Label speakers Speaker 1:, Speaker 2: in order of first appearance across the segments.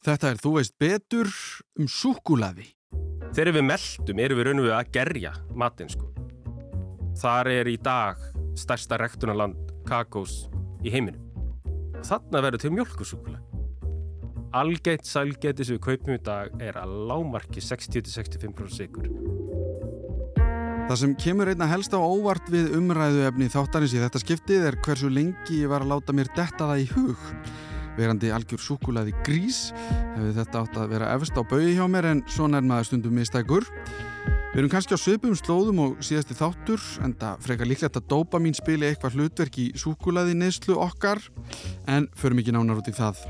Speaker 1: Þetta er Þú veist betur um súkulaði.
Speaker 2: Þegar við meldum erum við raun og við að gerja matinn sko. Þar er í dag stærsta rektunarland kakós í heiminum. Þannig verður til mjölkusúkulag. Algeitt sælgeiti sem við kaupum í dag er að lámarki 60-65% sigur.
Speaker 1: Það sem kemur einna helst á óvart við umræðu efni þáttarins í þetta skiptið er hversu lengi ég var að láta mér detta það í hug verandi algjör súkulaði grís. Hefur þetta átt að vera efst á baui hjá mér en svona er maður stundum mistækur. Við erum kannski á söpum slóðum og síðasti þáttur en það frekar líklegt að dópa mín spili eitthvað hlutverk í súkulaði neyslu okkar. En förum ekki nánar út í það.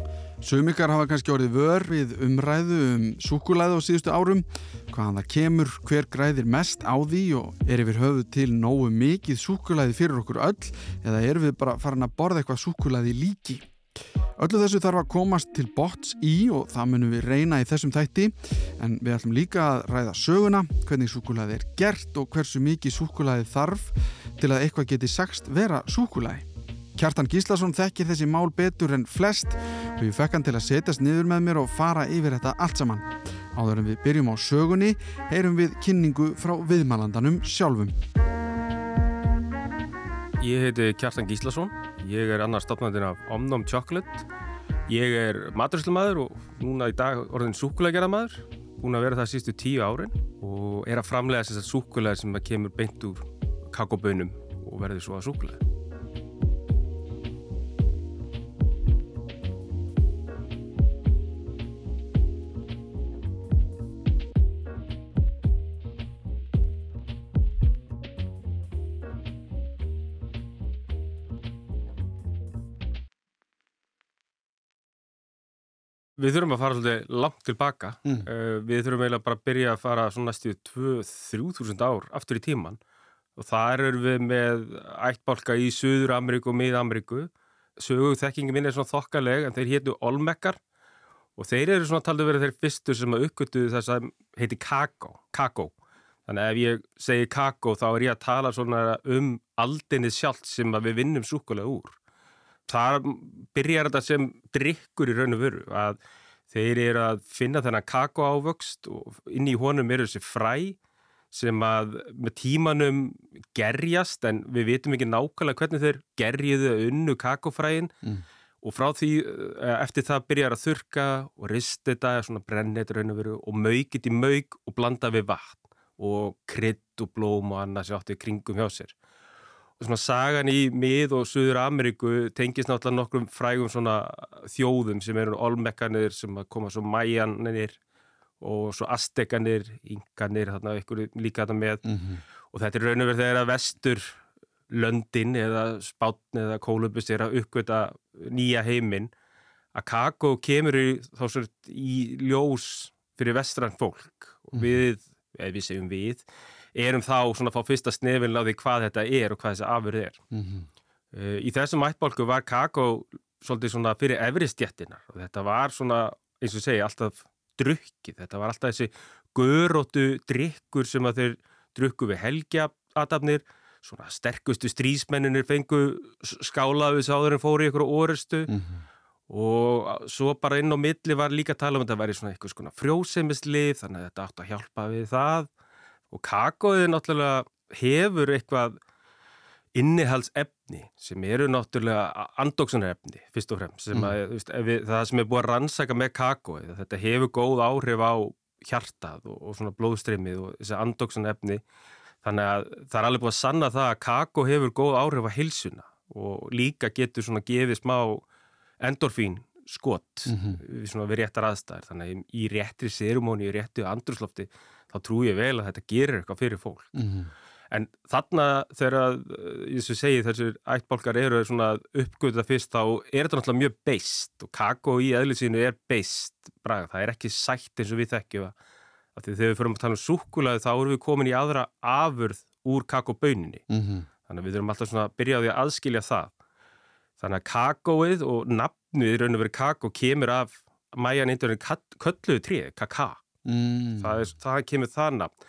Speaker 1: Sumikar hafa kannski orðið vör við umræðu um súkulaði á síðustu árum. Hvaðan það kemur, hver græðir mest á því og er yfir höfu til nógu mikið súkulaði fyrir okkur öll? Eða er við bara farin að borða eitthvað súkulaði líki Öllu þessu þarf að komast til bots í og það munum við reyna í þessum þætti en við ætlum líka að ræða söguna, hvernig súkulaði er gert og hversu mikið súkulaði þarf til að eitthvað geti sagst vera súkulaði. Kjartan Gíslason þekkir þessi mál betur en flest og ég fekk hann til að setjast niður með mér og fara yfir þetta allt saman. Áður en við byrjum á sögunni heyrum við kynningu frá viðmælandanum sjálfum.
Speaker 2: Ég heiti Kjartan Gíslason Ég er annar stopnandinn af Omnum Chocolate. Ég er maturíslumæður og núna í dag orðin súkulægerðamæður. Búin að vera það sístu tíu árin og er að framlega þessar súkulæðir sem kemur beint úr kakobönum og verður svo að súkulæði. Við þurfum að fara svolítið langt tilbaka. Mm. Uh, við þurfum eiginlega bara að byrja að fara svona næstu 2-3.000 ár aftur í tíman og þar eru við með ættbálka í Suður Ameríku og Mið-Ameríku. Sögu þekkingi minn er svona þokkaleg en þeir héttu Olmekkar og þeir eru svona taldu verið þeir fyrstu sem að uppgötu þess að heiti kakó. kakó. Þannig að ef ég segi kakó þá er ég að tala svona um aldinni sjálft sem við vinnum súkulega úr þar byrjar þetta sem drikkur í raun og veru að þeir eru að finna þennan kakóávöxt og inn í honum eru þessi fræ sem að með tímanum gerjast en við vitum ekki nákvæmlega hvernig þeir gerjiðu unnu kakófræin mm. og frá því eh, eftir það byrjar að þurka og rist þetta, svona og veru og maukit í mauk og blanda við vatn og krydd og blóm og annað sem átti kringum hjá sér svona sagan í mið og Suður Ameríku tengist náttúrulega nokkrum frægum svona þjóðum sem eru olmekkanir sem koma svo mæjanir og svo astekanir, ynganir þarna ykkur líka þetta með mm -hmm. og þetta er raun og verið þegar að vestur löndin eða spátn eða kólubus er að uppgöta nýja heiminn að kakó kemur í, í ljós fyrir vestran fólk og mhm. við, eða við segjum við erum þá svona að fá fyrsta snefilin á því hvað þetta er og hvað þessi afurð er. Mm -hmm. uh, í þessum ættbólku var kakó svolítið svona fyrir efristjettinar og þetta var svona, eins og segja, alltaf drukkið. Þetta var alltaf þessi göróttu drikkur sem að þeir drukku við helgjaadafnir, svona sterkustu strísmenninir fengu skálaðu sáður en fóru ykkur á orustu mm -hmm. og svo bara inn á milli var líka tala um að þetta væri svona eitthvað svona frjósemisli þannig að þetta átt að hjálpa við það og kakóið náttúrulega hefur eitthvað innihaldsefni sem eru náttúrulega andóksunarefni fyrst og fremst mm. að, veist, við, það sem er búið að rannsaka með kakóið þetta hefur góð áhrif á hjartað og, og svona blóðstreymið og þessi andóksunarefni þannig að það er alveg búið að sanna það að kakó hefur góð áhrif á hilsuna og líka getur svona gefið smá endorfín skott mm -hmm. við réttar aðstæðir þannig að í réttri sérumóni, í réttu andruslofti þá trú ég vel að þetta gerir eitthvað fyrir fólk. Mm -hmm. en þarna þegar ég segi þessir ættbólkar eru svona uppgöða fyrst þá er þetta náttúrulega mjög beist og kakó í eðlisínu er beist braga, það er ekki sætt eins og við þekkjum að þegar við förum að tala um súkulaði þá erum við komin í aðra afurð úr kakóbauninni mm -hmm. þannig að við þurfum alltaf svona að byrja á því að aðskilja það. Þannig að kakóið og nafnið raun og verið kakó kemur af mæjan einhverjum kölluðu tríð, kaka mm. það, er, það kemur það nafn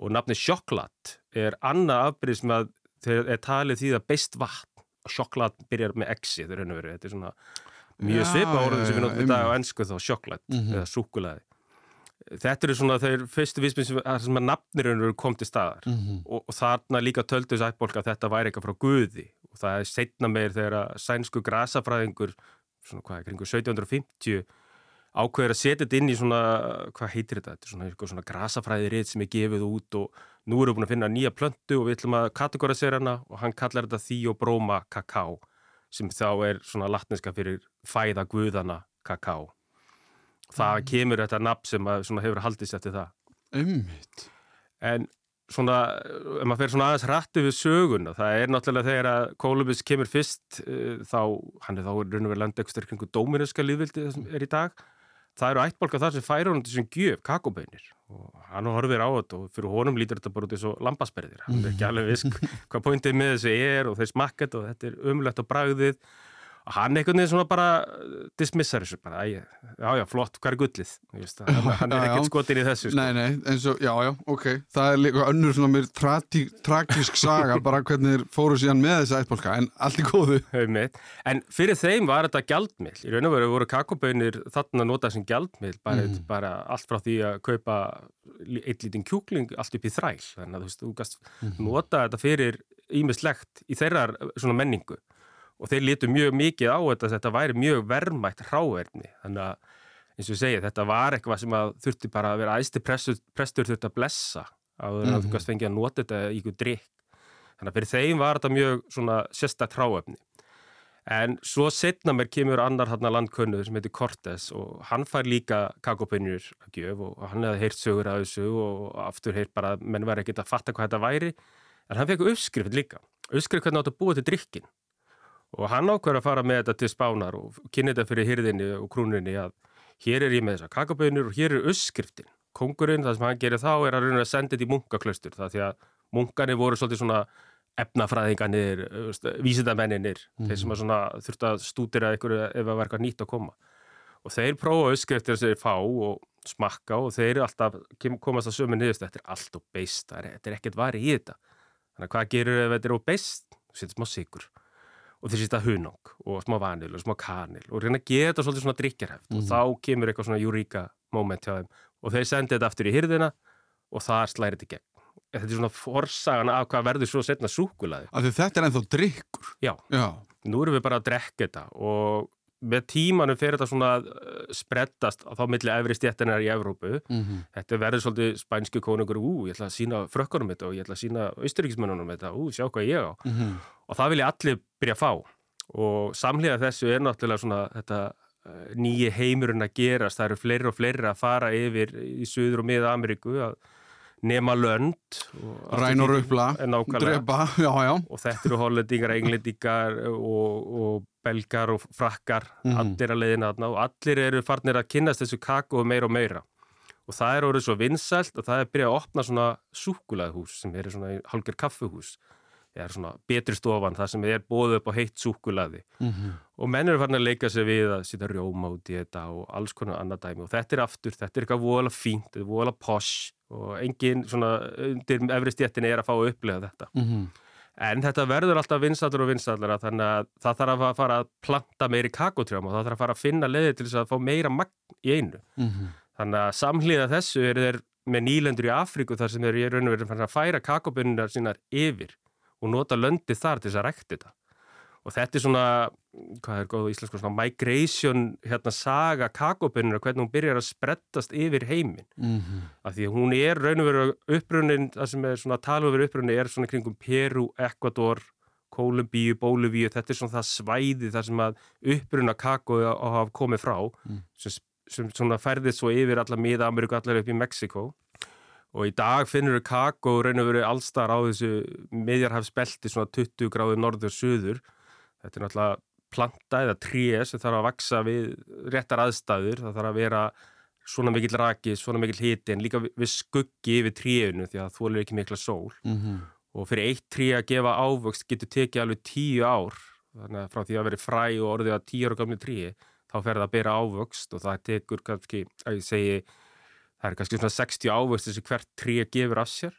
Speaker 2: og nafni sjokklat er annað afbyrð sem að þeir er talið því að beist vatn og sjokklat byrjar með exi þetta er svona mjög svipa orðin sem við notum í dag á ennsku þá sjokklætt
Speaker 1: Mhm.
Speaker 2: eða súkulaði þetta eru svona þeir fyrstu vísminn sem, að nafnirinn eru kom til staðar
Speaker 1: Mhm.
Speaker 2: og, og þarna líka töldu þess ættbólk að þetta væri eitthvað frá Guði og það er setna meir þegar að sænsku grasafræðingur svona hvað, kringu 1750 ákveður að setja þetta inn í svona hvað heitir þetta, þetta er svona, eitthvað svona grasafræðirít sem er gefið út og nú erum við búin að finna nýja plöntu og við ætlum að kategorisera hana og hann kallar þetta Theobroma kakao sem þá er svona latneska fyrir fæða guðana kakao það kemur þetta nafn sem að, svona, hefur haldist eftir það
Speaker 1: Einmitt.
Speaker 2: En svona, ef maður fer svona aðeins rætti við söguna, það er náttúrulega þegar að Kolumbus kemur fyrst, uh, þá, hann er þá raun og verið landa eitthvað kringu dóminuska líðvildi sem er í dag. Það eru ættbólka þar sem færa honum sem gjöf, kakobeinir. Og hann horfir á þetta og fyrir honum lítur þetta bara út eins og lambasperðir. Hann er ekki alveg viss hvað pointið með þessu er og þeir smakket og þetta er umlegt á bragðið. Og hann einhvern veginn svona bara uh, dismissar þessu bara, æ, já, já, flott, hvað er gullið? Veist, hann, hann er ekkert skotin í þessu. sko.
Speaker 1: Nei, nei, eins og, já, já, ok Það er líka önnur svona mér tragisk saga bara hvernig þeir fóru síðan með þessa ættbólka en allt í góðu.
Speaker 2: En fyrir þeim var þetta gjaldmiðl. Í raun og veru voru kakobönir þarna notað sem gjaldmiðl, bara,
Speaker 1: Mhm.
Speaker 2: bara allt frá því að kaupa einn lítinn kjúkling allt upp í þræl. Þannig að þú veist, þú gast
Speaker 1: Mhm.
Speaker 2: nota þetta fyrir ímislegt í þeirrar svona menningu. Og þeir lítu mjög mikið á þetta, þetta væri mjög verðmætt hráverðni. Þannig að, eins og ég segi, þetta var eitthvað sem að þurfti bara að vera æsti prestur, prestur þurfti að blessa að
Speaker 1: Mhm.
Speaker 2: þú gast fengið að nota þetta í ykkur drikk. Þannig að fyrir þeim var þetta mjög svona sérstætt hráefni. En svo setna mér kemur annar hann landkönnuður sem heitir Cortés og hann fær líka kakopinjur að gjöf og hann hefði heyrt sögur af þessu og aftur heyrt bara að menn var ekkert að fatta hvað þetta væri. En hann fekk uppskrift líka. Uppskrift hvernig átt að búa til drikkin. Og hann ákveður að fara með þetta til spánar og kynni þetta fyrir hyrðinni og krúninni að hér er ég með þessa kakopinjur og hér er uppskriftin. Kongurinn, það sem hann gerir þá er að rauna að senda þetta í munkaklaustur. Það því að munkanir voru svolítið svona efnafræðinganir, vísindamenninir, þeir sem að svona þurftu að stúdira ykkur ef var eitthvað nýtt að koma. Og þeir prófa auðskriftir sem þeir fá og smakka og þeir alltaf, komast að sömu niðurst, þetta er allt og beist, þetta er ekkert vari í þetta. Þannig að hvað gerur ef þetta er og beist? Þú setur smá sigur og þeir setja hunang og smá vanil og smá kanil og reyna að þetta svolítið svona drikjarhæft og þá kemur eitthvað svona júríka moment hjá þeim. Og þeir sendi þetta aftur í hyrðina og þar slæri þetta gegn. Þetta er svona forsagan af hvað verður svo setna súkulaði.
Speaker 1: af því þetta er ennþá drikkur
Speaker 2: Já,
Speaker 1: Já,
Speaker 2: nú erum við bara að drekka þetta og með tímanum fer þetta svona að uh, spreddast á þá milli efri stjættinar í Evrópu.
Speaker 1: Mhm.
Speaker 2: Þetta verður svolítið spænsku konungur, ú, ég ætla að sína frökkunum þetta og ég ætla að sína austuríkismönnunum þetta, ú, sjá hvað ég á.
Speaker 1: Mhm.
Speaker 2: Og það vilja allir byrja að fá. Og samhliða þessu er náttúrulega svona þetta uh, nýji heimurinn að gerast. Það eru fleiri og fleiri að fara yfir í Suður og Miða Ameríku að nema lönd.
Speaker 1: ræn og rupla,
Speaker 2: Nákvæmlega.
Speaker 1: Drepa Já, já,
Speaker 2: og þetta eru hollendingar, englendingar og, og belgar og frakkar,
Speaker 1: Mhm.
Speaker 2: allir að leiðina og allir eru farnir að kynnast þessu kakó meira og meira. Og það er orðið svo vinsælt og það er byrjað að opna svona súkulaðhús sem eru svona hálfur kaffuhús eða svona betri stofan þar sem er bóðið upp á heitt súkulaði
Speaker 1: Mhm.
Speaker 2: og menn eru farin að leika sig við að setja rjóma út í þetta og alls konar annað dæmi. Og þetta er aftur, þetta er eitthvað voðalega fínt, þetta er voðalega posh og engin svona undir efri stjettin er að fá að upplega þetta
Speaker 1: Mhm.
Speaker 2: En þetta verður alltaf vinsallur og vinsallur þannig að það þarf að fara að planta meiri kakotrjám og það þarf að fara að finna leiði til þess að fá meira magn í einu.
Speaker 1: Mhm.
Speaker 2: Þannig að samhliða þessu eru þeir með nýlendur í Afríku þar sem þeir í raun og veru að færa kakobunnar sínar yfir og nota löndi þar til þess að rekta þetta. Og þetta er svona, hvað er góð íslensku, svona migration hérna saga kakobunnar, hvernig hún byrjar að sprettast yfir heiminn
Speaker 1: Mhm.
Speaker 2: af því hún er raun og veru upprunnin, það sem er svona talað verið upprunni er svona kringum Peru, Ecuador Kolumbíu, Bóluvíu, þetta er svona það svæði þar sem að upprunna kakó að hafa komið frá
Speaker 1: Mm.
Speaker 2: sem, sem svona færðið svo yfir alla miða Ameríku, allar upp í Mexiko og í dag finnur við kakó raun og veru allstar á þessu miðjarhafsbelti svona 20 gráður norður suður þetta er náttúrulega planta eða tré sem þarf að vaksa við réttar aðstæður, það þarf að vera svona mikill raki, svona mikill hiti en líka við skuggi yfir tréinu því að þú er ekki mikla sól
Speaker 1: Mhm.
Speaker 2: og fyrir eitt tré að gefa ávöxt getur tekið alveg tíu ár þannig að frá því að veri fræ og orðið að tíu ára gamlu tré þá fer það að bera ávöxt og það tekur kannski, að ég segi það er kannski svona 60 ávöxt þessi hvert tré gefur af sér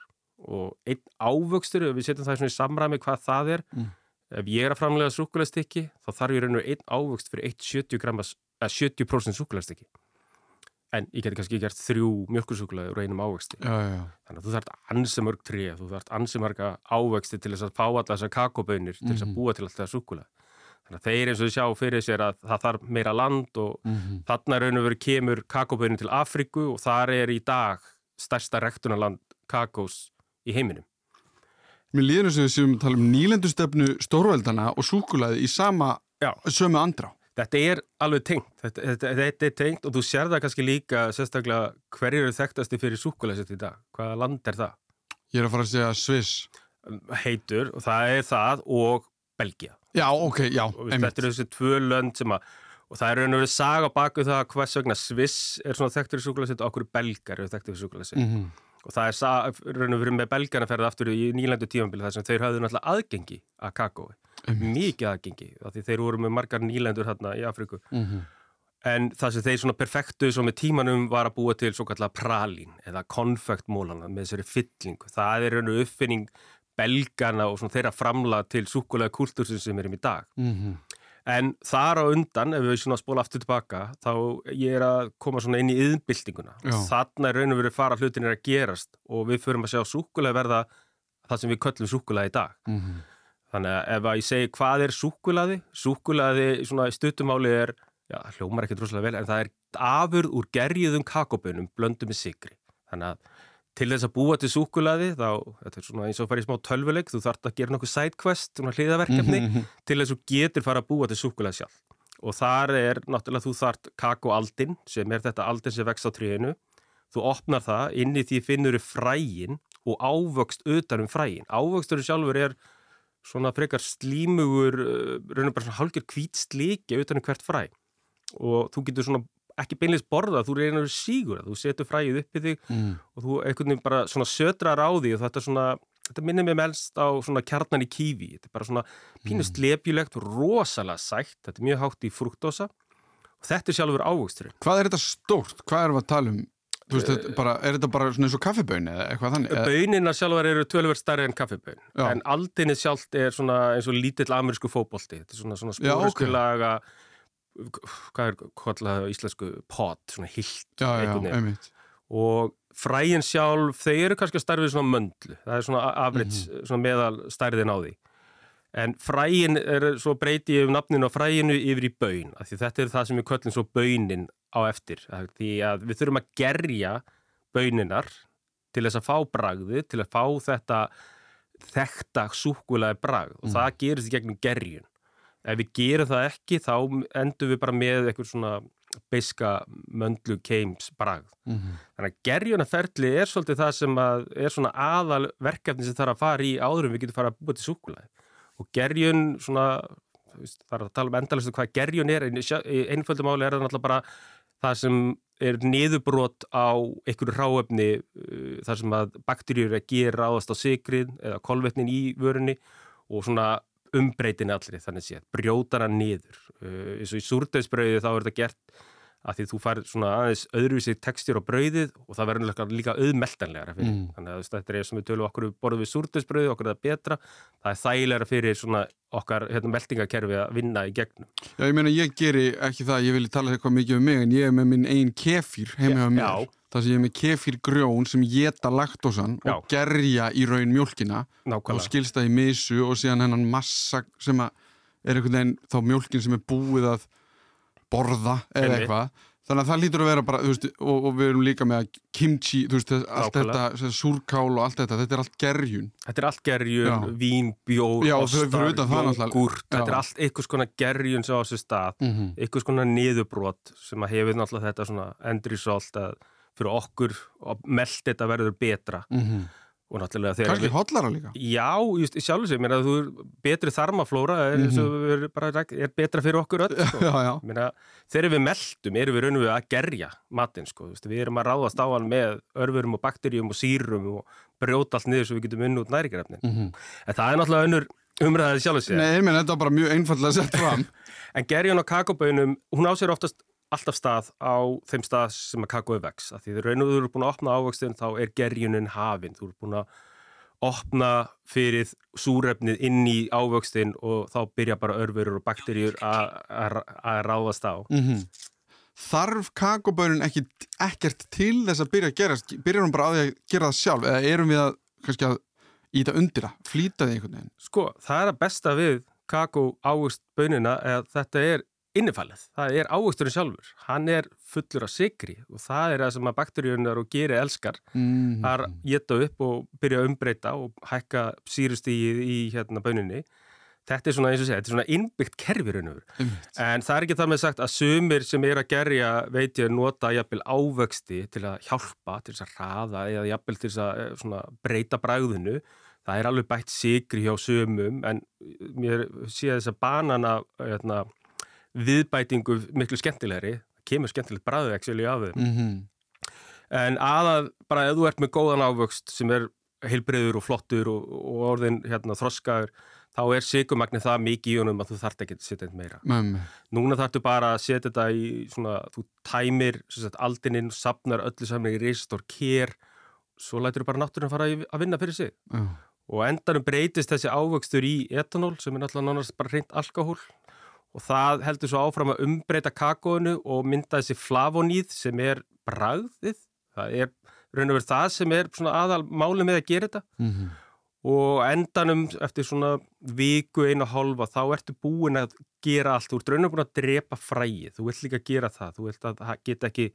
Speaker 2: og einn ávöxtur, við setjum það í samræmi hvað það er
Speaker 1: Mm.
Speaker 2: Ef ég er að framlega súkulæðstykki þá þarf ég raun og einn ávöxt fyrir 1,70 70% súkulæðstykki en ég geti kannski gert þrjú mjölkursúkulæði úr einum ávexti. Þannig að þú þarf ansi mörg tré þú þarf ansi mörga ávexti til þess að fá alla þessar kakobönir til þess að mhm. búa til alltaf súkulæði þannig að þeir eins og sjá fyrir sér að það þarf meira land og mm -hmm. þarna raun og veru kemur kakobönir til Afriku og þar er í dag stærsta rektunarland kakós í heiminum
Speaker 1: Mér líður þess að við séum að tala um nýlendustöfnu stórvældana og súkulæði í sama Já. sömu andrá.
Speaker 2: Þetta er alveg tengt. Þetta, þetta, þetta er tengt og þú sér það kannski líka sérstaklega hverjir eru þekktasti fyrir súkulæðsitt í dag. Hvaða land er það?
Speaker 1: Ég er að fara að segja Sviss.
Speaker 2: Heitur og það er það og Belgia.
Speaker 1: Já, ok, já.
Speaker 2: Og þetta eru þessi tvö lönd sem að og það er og verið saga baku það hvers vegna Sviss er svona þekktur í súkulæðsitt og okkur belgar eru þekktur í súkulæðsitt. Mm -hmm og það er raun og verið með belgana ferðið aftur í nýlandu tífambili þar sem þeir hafðu náttúrulega aðgengi að kakói, mikið aðgengi því þeir voru með margar nýlandur hérna í Afriku mm -hmm. en það sem þeir svona perfektu svo með tímanum var að búa til svo kallar pralín eða konfektmólana með þessari fyllingu, það er raun og uppfinning belgana og svona þeirra framla til sukulega kultúrsin sem erum í dag. Mm -hmm. En þar á undan, ef við svona spóla aftur tilbaka, þá ég er að koma svona inn í yðnbildinguna. Þannig er raun og verið fara hlutin er að gerast og við förum að sjá súkulega verða það sem við köllum súkulega í dag. Mm -hmm. Þannig að ef að ég segi hvað er súkulaði, súkulaði svona í stuttumáli er, já hljómar ekki droslega vel, en það er afurð úr gerjiðum kakobönum blöndum með sigri. Þannig að til þess að búa til súkulaði þá, þetta er svona eins og að fara í smá tölvuleik þú þart að gera nokkuð sidequest, svona hliðaverkefni mm -hmm. til þess að þú getur fara að búa til súkulaði sjálf. Og þar er náttúrulega þú þart kakoaldin sem er þetta aldin sem vext á tríinu þú opnar það, inn í því finnur þau frægin og ávöxt utanum frægin, ávöxtur sjálfur er svona frekar slímugur uh, raun og bara svona hálfur hvít slíkja utanum hvert fræ. Og þú getur svona ekki beinleins borða, þú reynir sígur þú setur fræðið upp í þig mm. og þú einhvern veginn bara svona södrar á því og þetta er svona, þetta minnir mér melst á svona kjarnan í kífi, þetta er bara svona pínust mm. lepjulegt og rosalega sætt þetta er mjög hátt í fruktosa og þetta er sjálfur ávöxturinn.
Speaker 1: Hvað er þetta stórt? Hvað erum við að tala um? Veist, þetta bara, er þetta bara svona eins og kaffiböun eða eitthvað þannig?
Speaker 2: Bönina sjálfur eru tölverð starri en kaffiböun en aldinni sjálft er svona eins og lítill amerísku fókbólti þetta er svona, svona spóruskulaga okay hvað er hvað íslensku? Pot, svona hilt og fræin sjálf þeir eru kannski að starfið svona möndlu. Það er svona afrits, mm -hmm. svona meðal stærðin á því. En fræin er svo breytið um nafninu á fræinu yfir í baun, því þetta er það sem við köllum svo baunin á eftir. Því að við þurfum að gerja bauninar til þess að fá bragði, til að fá þetta þekta súkulega bragð. Og mm. það gerist í gegnum gerjun ef við gerum það ekki þá endur við bara með eitthvað svona beiska möndlu keims bragð. Mm -hmm. Þannig að gerjunaferli er svolítið það sem er svona aðal verkefni sem þarf að fara í áðurum við getum fara að búa til súkulæði og gerjun svona, það er að tala um endalistu hvað gerjun er, einföldum áli er það náttúrulega bara það sem er niðurbrot á einhverju ráöfni uh, þar sem að bakterjur er að gera áðast á sigrið eða kolvetnin í vörunni og svona umbreytin allri þannig séð, brjótana niður. Uh, eins og í súrdeisbröði þá er þetta gert að því þú fær svona aðeins öðruvísi textjur á brauðið og það verður líka auðmeltanlegra fyrir. Mm. þannig að þetta er og við tölum okkur borðum við súrdeisbröði, okkur er það betra. Það er þægilegra fyrir svona okkar hérna, meldingakerfi að vinna í gegnum.
Speaker 1: Já, ég meina ég geri ekki það, ég vil tala eitthvað mikið um mig en ég er með minn einn kefir heima á mér. það sem ég er með kefir grjón sem geta laktosan Já. og gerja í raun mjölkina og skilsta í misu og síðan hennan massa sem er einhvern veginn þá mjölkin sem er búið að borða eða eitthvað þannig að það lítur að vera bara veist, og, og við erum líka með kimchi veist, allt Nákvæmlega. þetta, súrkál og allt þetta þetta er allt gerjun
Speaker 2: Þetta er allt gerjun, vín, bjór,
Speaker 1: ostar,
Speaker 2: jógurt þetta er allt einhvers konar gerjun sem á þessu stað mm -hmm. einhvers konar niðurbrot sem að hefur náttúrulega þetta endriðsólt að fyrir okkur og meld þetta verður betra mm -hmm.
Speaker 1: Kanski hotlara líka?
Speaker 2: Já, sjálf og sér, þú er betri þarmaflóra er, mm -hmm. er, er betra fyrir okkur öll sko. já, já. Mér, þegar við meldum erum við raun og við að gerja matinn sko, við erum að ráðast á hann með örfurum og bakterjum og sírum og brjóta allt niður svo við getum unn út nærikarefnin mm -hmm. en það er náttúrulega önnur umræðið sjálf og sér
Speaker 1: Nei, menn, þetta var bara mjög einfallega sett fram
Speaker 2: En gerjan og kakobönum, hún á sér oftast alltaf stað á þeim stað sem að kakói vex. Því þegar raun og þú eru búin að opna ávöxtin þá er gerjunin hafinn. Þú eru búin að opna fyrir súrefnið inn í ávöxtin og þá byrja bara örfurur og bakterjur að ráðast á.
Speaker 1: Mm -hmm. Þarf kakobönin ekki, ekkert til þess að byrja að gera, byrjar hún bara á því að gera það sjálf eða erum við að, að íta undir það, flýta því einhvern veginn?
Speaker 2: Sko, það er að besta við kakó ávöxtbönina eða þetta er innifallið, það er ávöxturinn sjálfur. Hann er fullur af sigri og það er það sem að bakteríunar og geri elskar. Mm. að geta upp og byrja að umbreyta og hækka sírustíð í hérna böninni þetta er svona eins og segja, þetta er svona innbyggt kerfirunur mm. en það er ekki það með sagt að sumir sem er að gerja veit ég nota jafnvel ávöxti til að hjálpa, til þess að raða eða jafnvel til þess að eh, breyta bræðinu það er alveg bætt sigri hjá sumum en mér sé þess að banana hérna viðbætingu miklu skemmtilegri kemur skemmtilegt bræðveksili af þau mm -hmm. en aðað bara ef þú ert með góðan ávöxt sem er heilbreyður og flottur og, og orðin hérna, þroskaður þá er sigumagnin það mikið í honum að þú þart ekki að setja einn meira
Speaker 1: mm.
Speaker 2: núna þartu bara að setja þetta í svona, þú tæmir aldininn, sapnar öllu saman í risastór kér svo lætur þú bara náttúrulega fara að vinna fyrir sig
Speaker 1: mm.
Speaker 2: og endanum breytist þessi ávöxtur í etanól sem er náttúrulega nánast bara reynd alkohól og það heldur svo áfram að umbreyta kakóinu og mynda þessi flavoníð sem er bragðið. Það er raun og verið það sem er aðal máli með að gera þetta.
Speaker 1: Mm -hmm.
Speaker 2: og endanum eftir svona viku einu og hálfa þá ertu búin að gera allt, þú ert raun og búin að drepa fræið, þú vilt líka gera það. Þú vilt að það geta ekki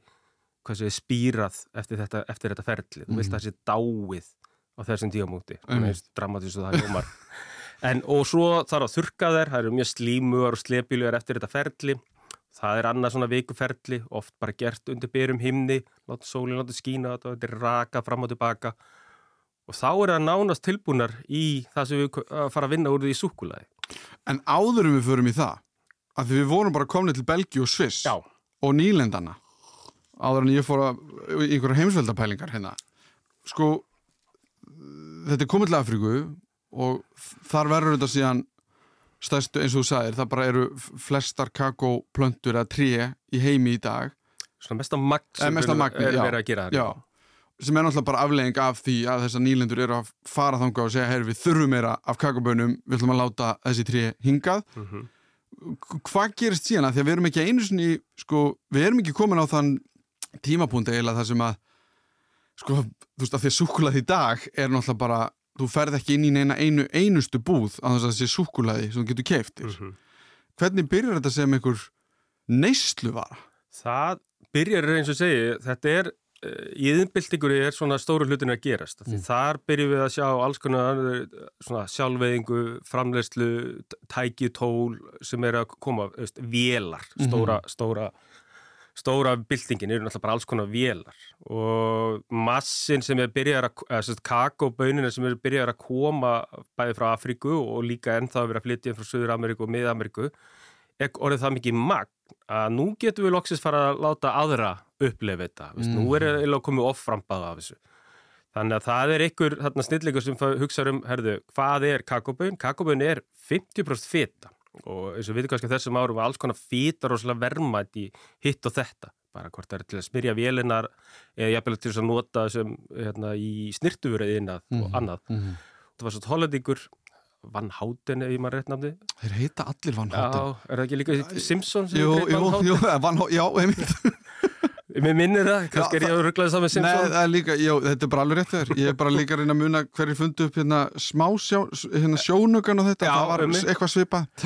Speaker 2: sé, spýrað eftir þetta, eftir þetta ferli, þú vilt að það sé dáið á þessum díamúti, mm -hmm. dramatísu það umar En, og svo þarf að þurka þær, það eru mjög slímuar og slepiljar eftir þetta ferli. Það er annað svona vikuferli, oft bara gert undir byrjum himni, láta sólinn láta skína þetta, er raka fram og tilbaka. Og þá er það nánast tilbúnar í það sem við fara að vinna úr því í súkulæði.
Speaker 1: En áðurum við förum í það, að við vorum bara komnið til Belgi og Sviss
Speaker 2: Já.
Speaker 1: og Nýlendana, áður en ég fór að einhverja heimsveldapælingar hérna. Sko, þetta er komið til Afríku og þar verður þetta síðan stærstu eins og þú sagðir, það bara eru flestar kakóplöntur eða tré í heimi í dag.
Speaker 2: Svona mesta magn sem
Speaker 1: mesta magn,
Speaker 2: er verið að gera
Speaker 1: það já, sem er náttúrulega bara aflegging af því að þessar nýlendur eru að fara þanga og segja, heyr við þurfum meira af kakóbönum við ætlum að láta þessi tré hingað.
Speaker 2: Mm -hmm.
Speaker 1: hvað gerist síðan? Að því að við erum ekki einu sinni sko, við erum ekki komin á þann tímapunkt eiginlega þar sem að sko, þú veist að því að súkulað í dag er náttúrulega bara þú ferð ekki inn í neina einu einustu búð á þess að það sé súkulaði sem þú getur keftir.
Speaker 2: Mm -hmm.
Speaker 1: Hvernig byrjar þetta sem einhver neyslu vara?
Speaker 2: Það byrjar eins og segi, þetta er eh, í yðinbildingur er svona stóru hlutin að gerast. Mm. Þar byrjum við að sjá alls konar svona sjálfveðingu, framlegslu, tæki, tól sem er að koma, veist, vélar, stóra, mm -hmm. stóra stóra byltingin eru náttúrulega bara alls konar vélar og massin sem er byrjar að, kakobönina sem er byrjar að koma bæði frá Afríku og líka ennþá að vera flytja frá Söður Ameríku og Mið-Ameríku er orðið það mikið magn að nú getum við loksist fara að láta aðra upplefa þetta, mm. nú er það komið offrampaða af þessu þannig að það er einhver snillíkur sem hugsa um, herðu, hvað er kakobön? Kakobön er 50% feta og eins og við kannski þessum árum var alls konar fýtar og vermætt í hitt og þetta bara hvort það er til að smyrja vélinar eða jafnvel til að nota sem hérna, í snirtuvöruðina mm -hmm. og mhm, annað
Speaker 1: mm -hmm.
Speaker 2: það var svona hollendingur Van Houten ef ég maður rétt nafni
Speaker 1: Þeir heita allir Van Houten
Speaker 2: Já, er það ekki líka Simpsons?
Speaker 1: Jú, jú, jú, Van Houten, já, einmitt
Speaker 2: Mér minnir það, kannski er ég að rugglaði saman Simpsons
Speaker 1: Nei, það er líka, já, þetta er bara alveg rétt þér Ég er bara líka að reyna að muna hverju fundu upp hérna smá sjó, hérna sjónugan og þetta, já, það var um eitthvað svipað.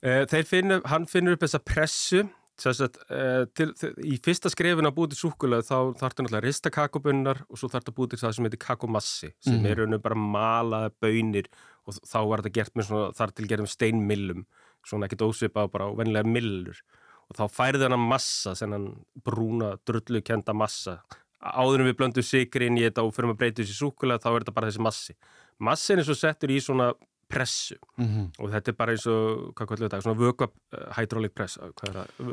Speaker 2: Eh, þeir finnur, hann finnur upp þessa pressu Að, uh, til, til, í fyrsta skrefin að búið til súkulega þá þarf það náttúrulega að rista kakobunnar og svo þarf það að búið til það sem heitir kakomassi sem mm. eru bara malaða bönir og þá var þetta gert með svona, þar til gerðum steinmillum svona ekkert ósvipa á bara á vennilega millur og þá færði hann að massa sennan brúna, drullukenda massa. Áður en við blöndum sikri inn í þetta og fyrir að breyta þessi súkulega þá er þetta bara þessi massi. Massin er svo settur í svona pressu.
Speaker 1: Mm -hmm.
Speaker 2: og þetta er bara eins og, hvað kallar þetta, svona vökva uh, hydraulic press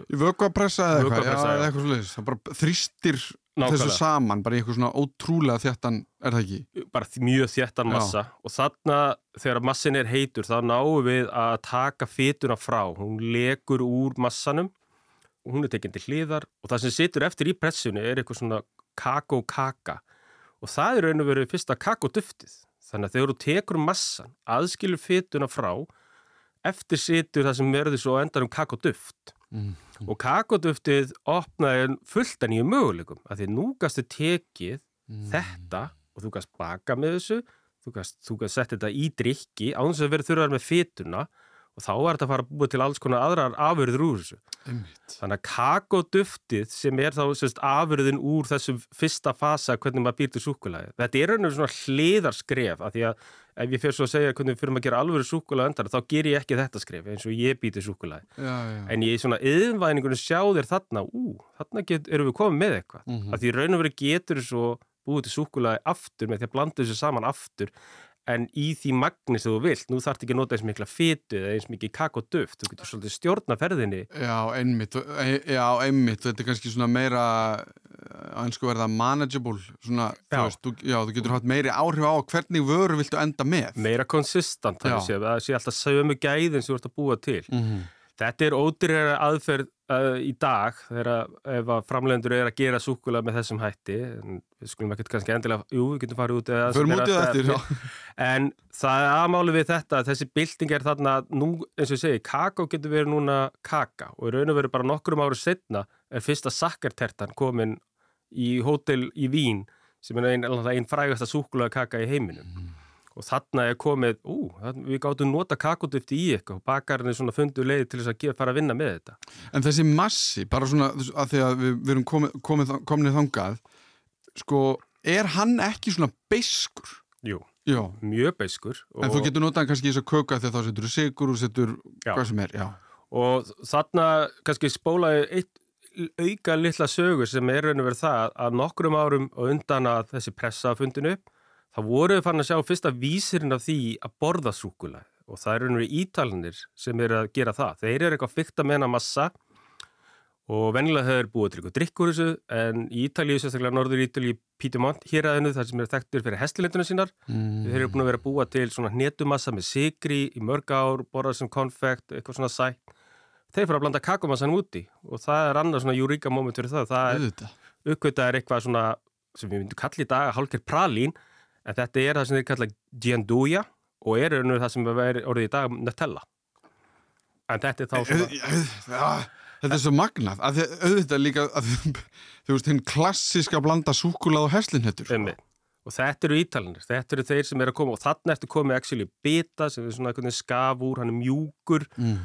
Speaker 1: Vökvapressa eða eitthvað, já, eða eitthvað svolítið það bara þrýstir Nákvæmlega. þessu saman bara í eitthvað svona ótrúlega þjættan er það ekki?
Speaker 2: Bara mjög þjættan massa. Já. og þarna þegar massin er heitur þá náum við að taka fytuna frá, hún legur úr massanum hún er tekinn til hliðar og það sem situr eftir í pressunni er eitthvað svona kakó-kaka og það er raun og verið fyrsta kakóduftið þannig að þegar þú tekur massan aðskilur fytuna frá eftir situr það sem verður svo endar um kakoduft mm. og kakoduftið opnaði fullt að nýju möguleikum. Að því nú gastu tekið mm. þetta og þú gast baka með þessu þú gast setja þetta í drikki á þess að verður þurfað með fytuna og þá er þetta að fara að búa til alls konar aðrar afurður úr þessu.
Speaker 1: Einmitt.
Speaker 2: Þannig að kakoduftið sem er þá sérst, afurðin úr þessum fyrsta fasa hvernig maður býr til súkulæði. Þetta er einhvern svona hliðarskref að því að ef ég fyrir svo að segja hvernig við fyrir að gera alvöru súkulæði endar þá ger ég ekki þetta skref eins og ég býr til súkulæði. En ég er svona yðinvæningunum sjá þér þarna, ú, þarna get, erum við komið með eitthvað. Mm -hmm. Að því raun og verið getur svo búið til súkulæði aftur með því að blanda þessu saman aftur en í því magni sem þú vilt, nú þarf ekki að nota eins mikla fytu eða eins mikið kakoduft, þú getur svolítið stjórna ferðinni.
Speaker 1: Já, einmitt, e, já, einmitt, þetta er kannski svona meira, einsku verða manageable, svona, já. þú veist, þú, já, þú getur hatt meiri áhrif á hvernig vöru viltu enda með.
Speaker 2: Meira konsistant, það sé, alltaf sömu gæðin sem þú ert að búa til. Mm -hmm. Þetta er ódýrara aðferð uh, í dag þegar ef að framlegendur er að gera súkula með þessum hætti en við skulum ekkert kannski endilega, jú, við getum farið út
Speaker 1: Förum út í þetta,
Speaker 2: En það er aðmáli við þetta þessi bilding er þarna, nú, eins og ég segi kakó getur verið núna kaka og í raun og veru bara nokkrum árið setna er fyrsta sakkartertan komin í hótel í Vín sem er einn ein frægasta súkula kaka í heiminum. Mm og þarna er komið, ú, við gáttum nota kakotufti í eitthvað og bakarinn er svona fundu leiði til þess að fara að vinna með þetta.
Speaker 1: En þessi massi, bara svona að því að við, við erum komið, komið, komið þangað, sko, er hann ekki svona beiskur?
Speaker 2: Jú,
Speaker 1: já.
Speaker 2: mjög beiskur.
Speaker 1: En þú getur notað kannski í þess að köka þegar þá setur þú sigur og setur já. hvað sem er, já.
Speaker 2: Og þarna kannski spólaði eitt auka litla sögur sem er raun og verið það að nokkrum árum og undan að þessi pressa fundinu upp Það voruð fann að sjá fyrsta vísirinn af því að borða súkulæð og það eru nú ítalinir sem eru að gera það. Þeir eru eitthvað fyrta með hana massa og vennilega hefur búið til eitthvað drikkur þessu en í Ítalíu, sérstaklega Norður Ítalíu, Pítumont, hér aðeinu þar sem eru þekktir fyrir hestilindunum sínar. Mm. Þeir eru búin að vera búa til svona hnetumassa með sigri í mörg ár, borðað sem konfekt, eitthvað svona sætt. Þeir fyrir að blanda kakomassan úti og það er annað svona júríka móment fyrir það. Það er, uppkvitað er eitthvað svona sem við myndum kalli í dag að hálkir pralín en þetta er það sem þeir kalla gianduja og er það sem er orðið í dag Nutella. En þetta er þá svona
Speaker 1: ja, Þetta er svo magnað. Að þið auðvitað líka að þú veist hinn klassiska blanda súkulað og herslinhettur
Speaker 2: sko. og þetta eru ítalinir, þetta eru þeir sem er að koma og þannig ertu komið actually bita sem er svona skaf úr, hann er mjúkur. Mm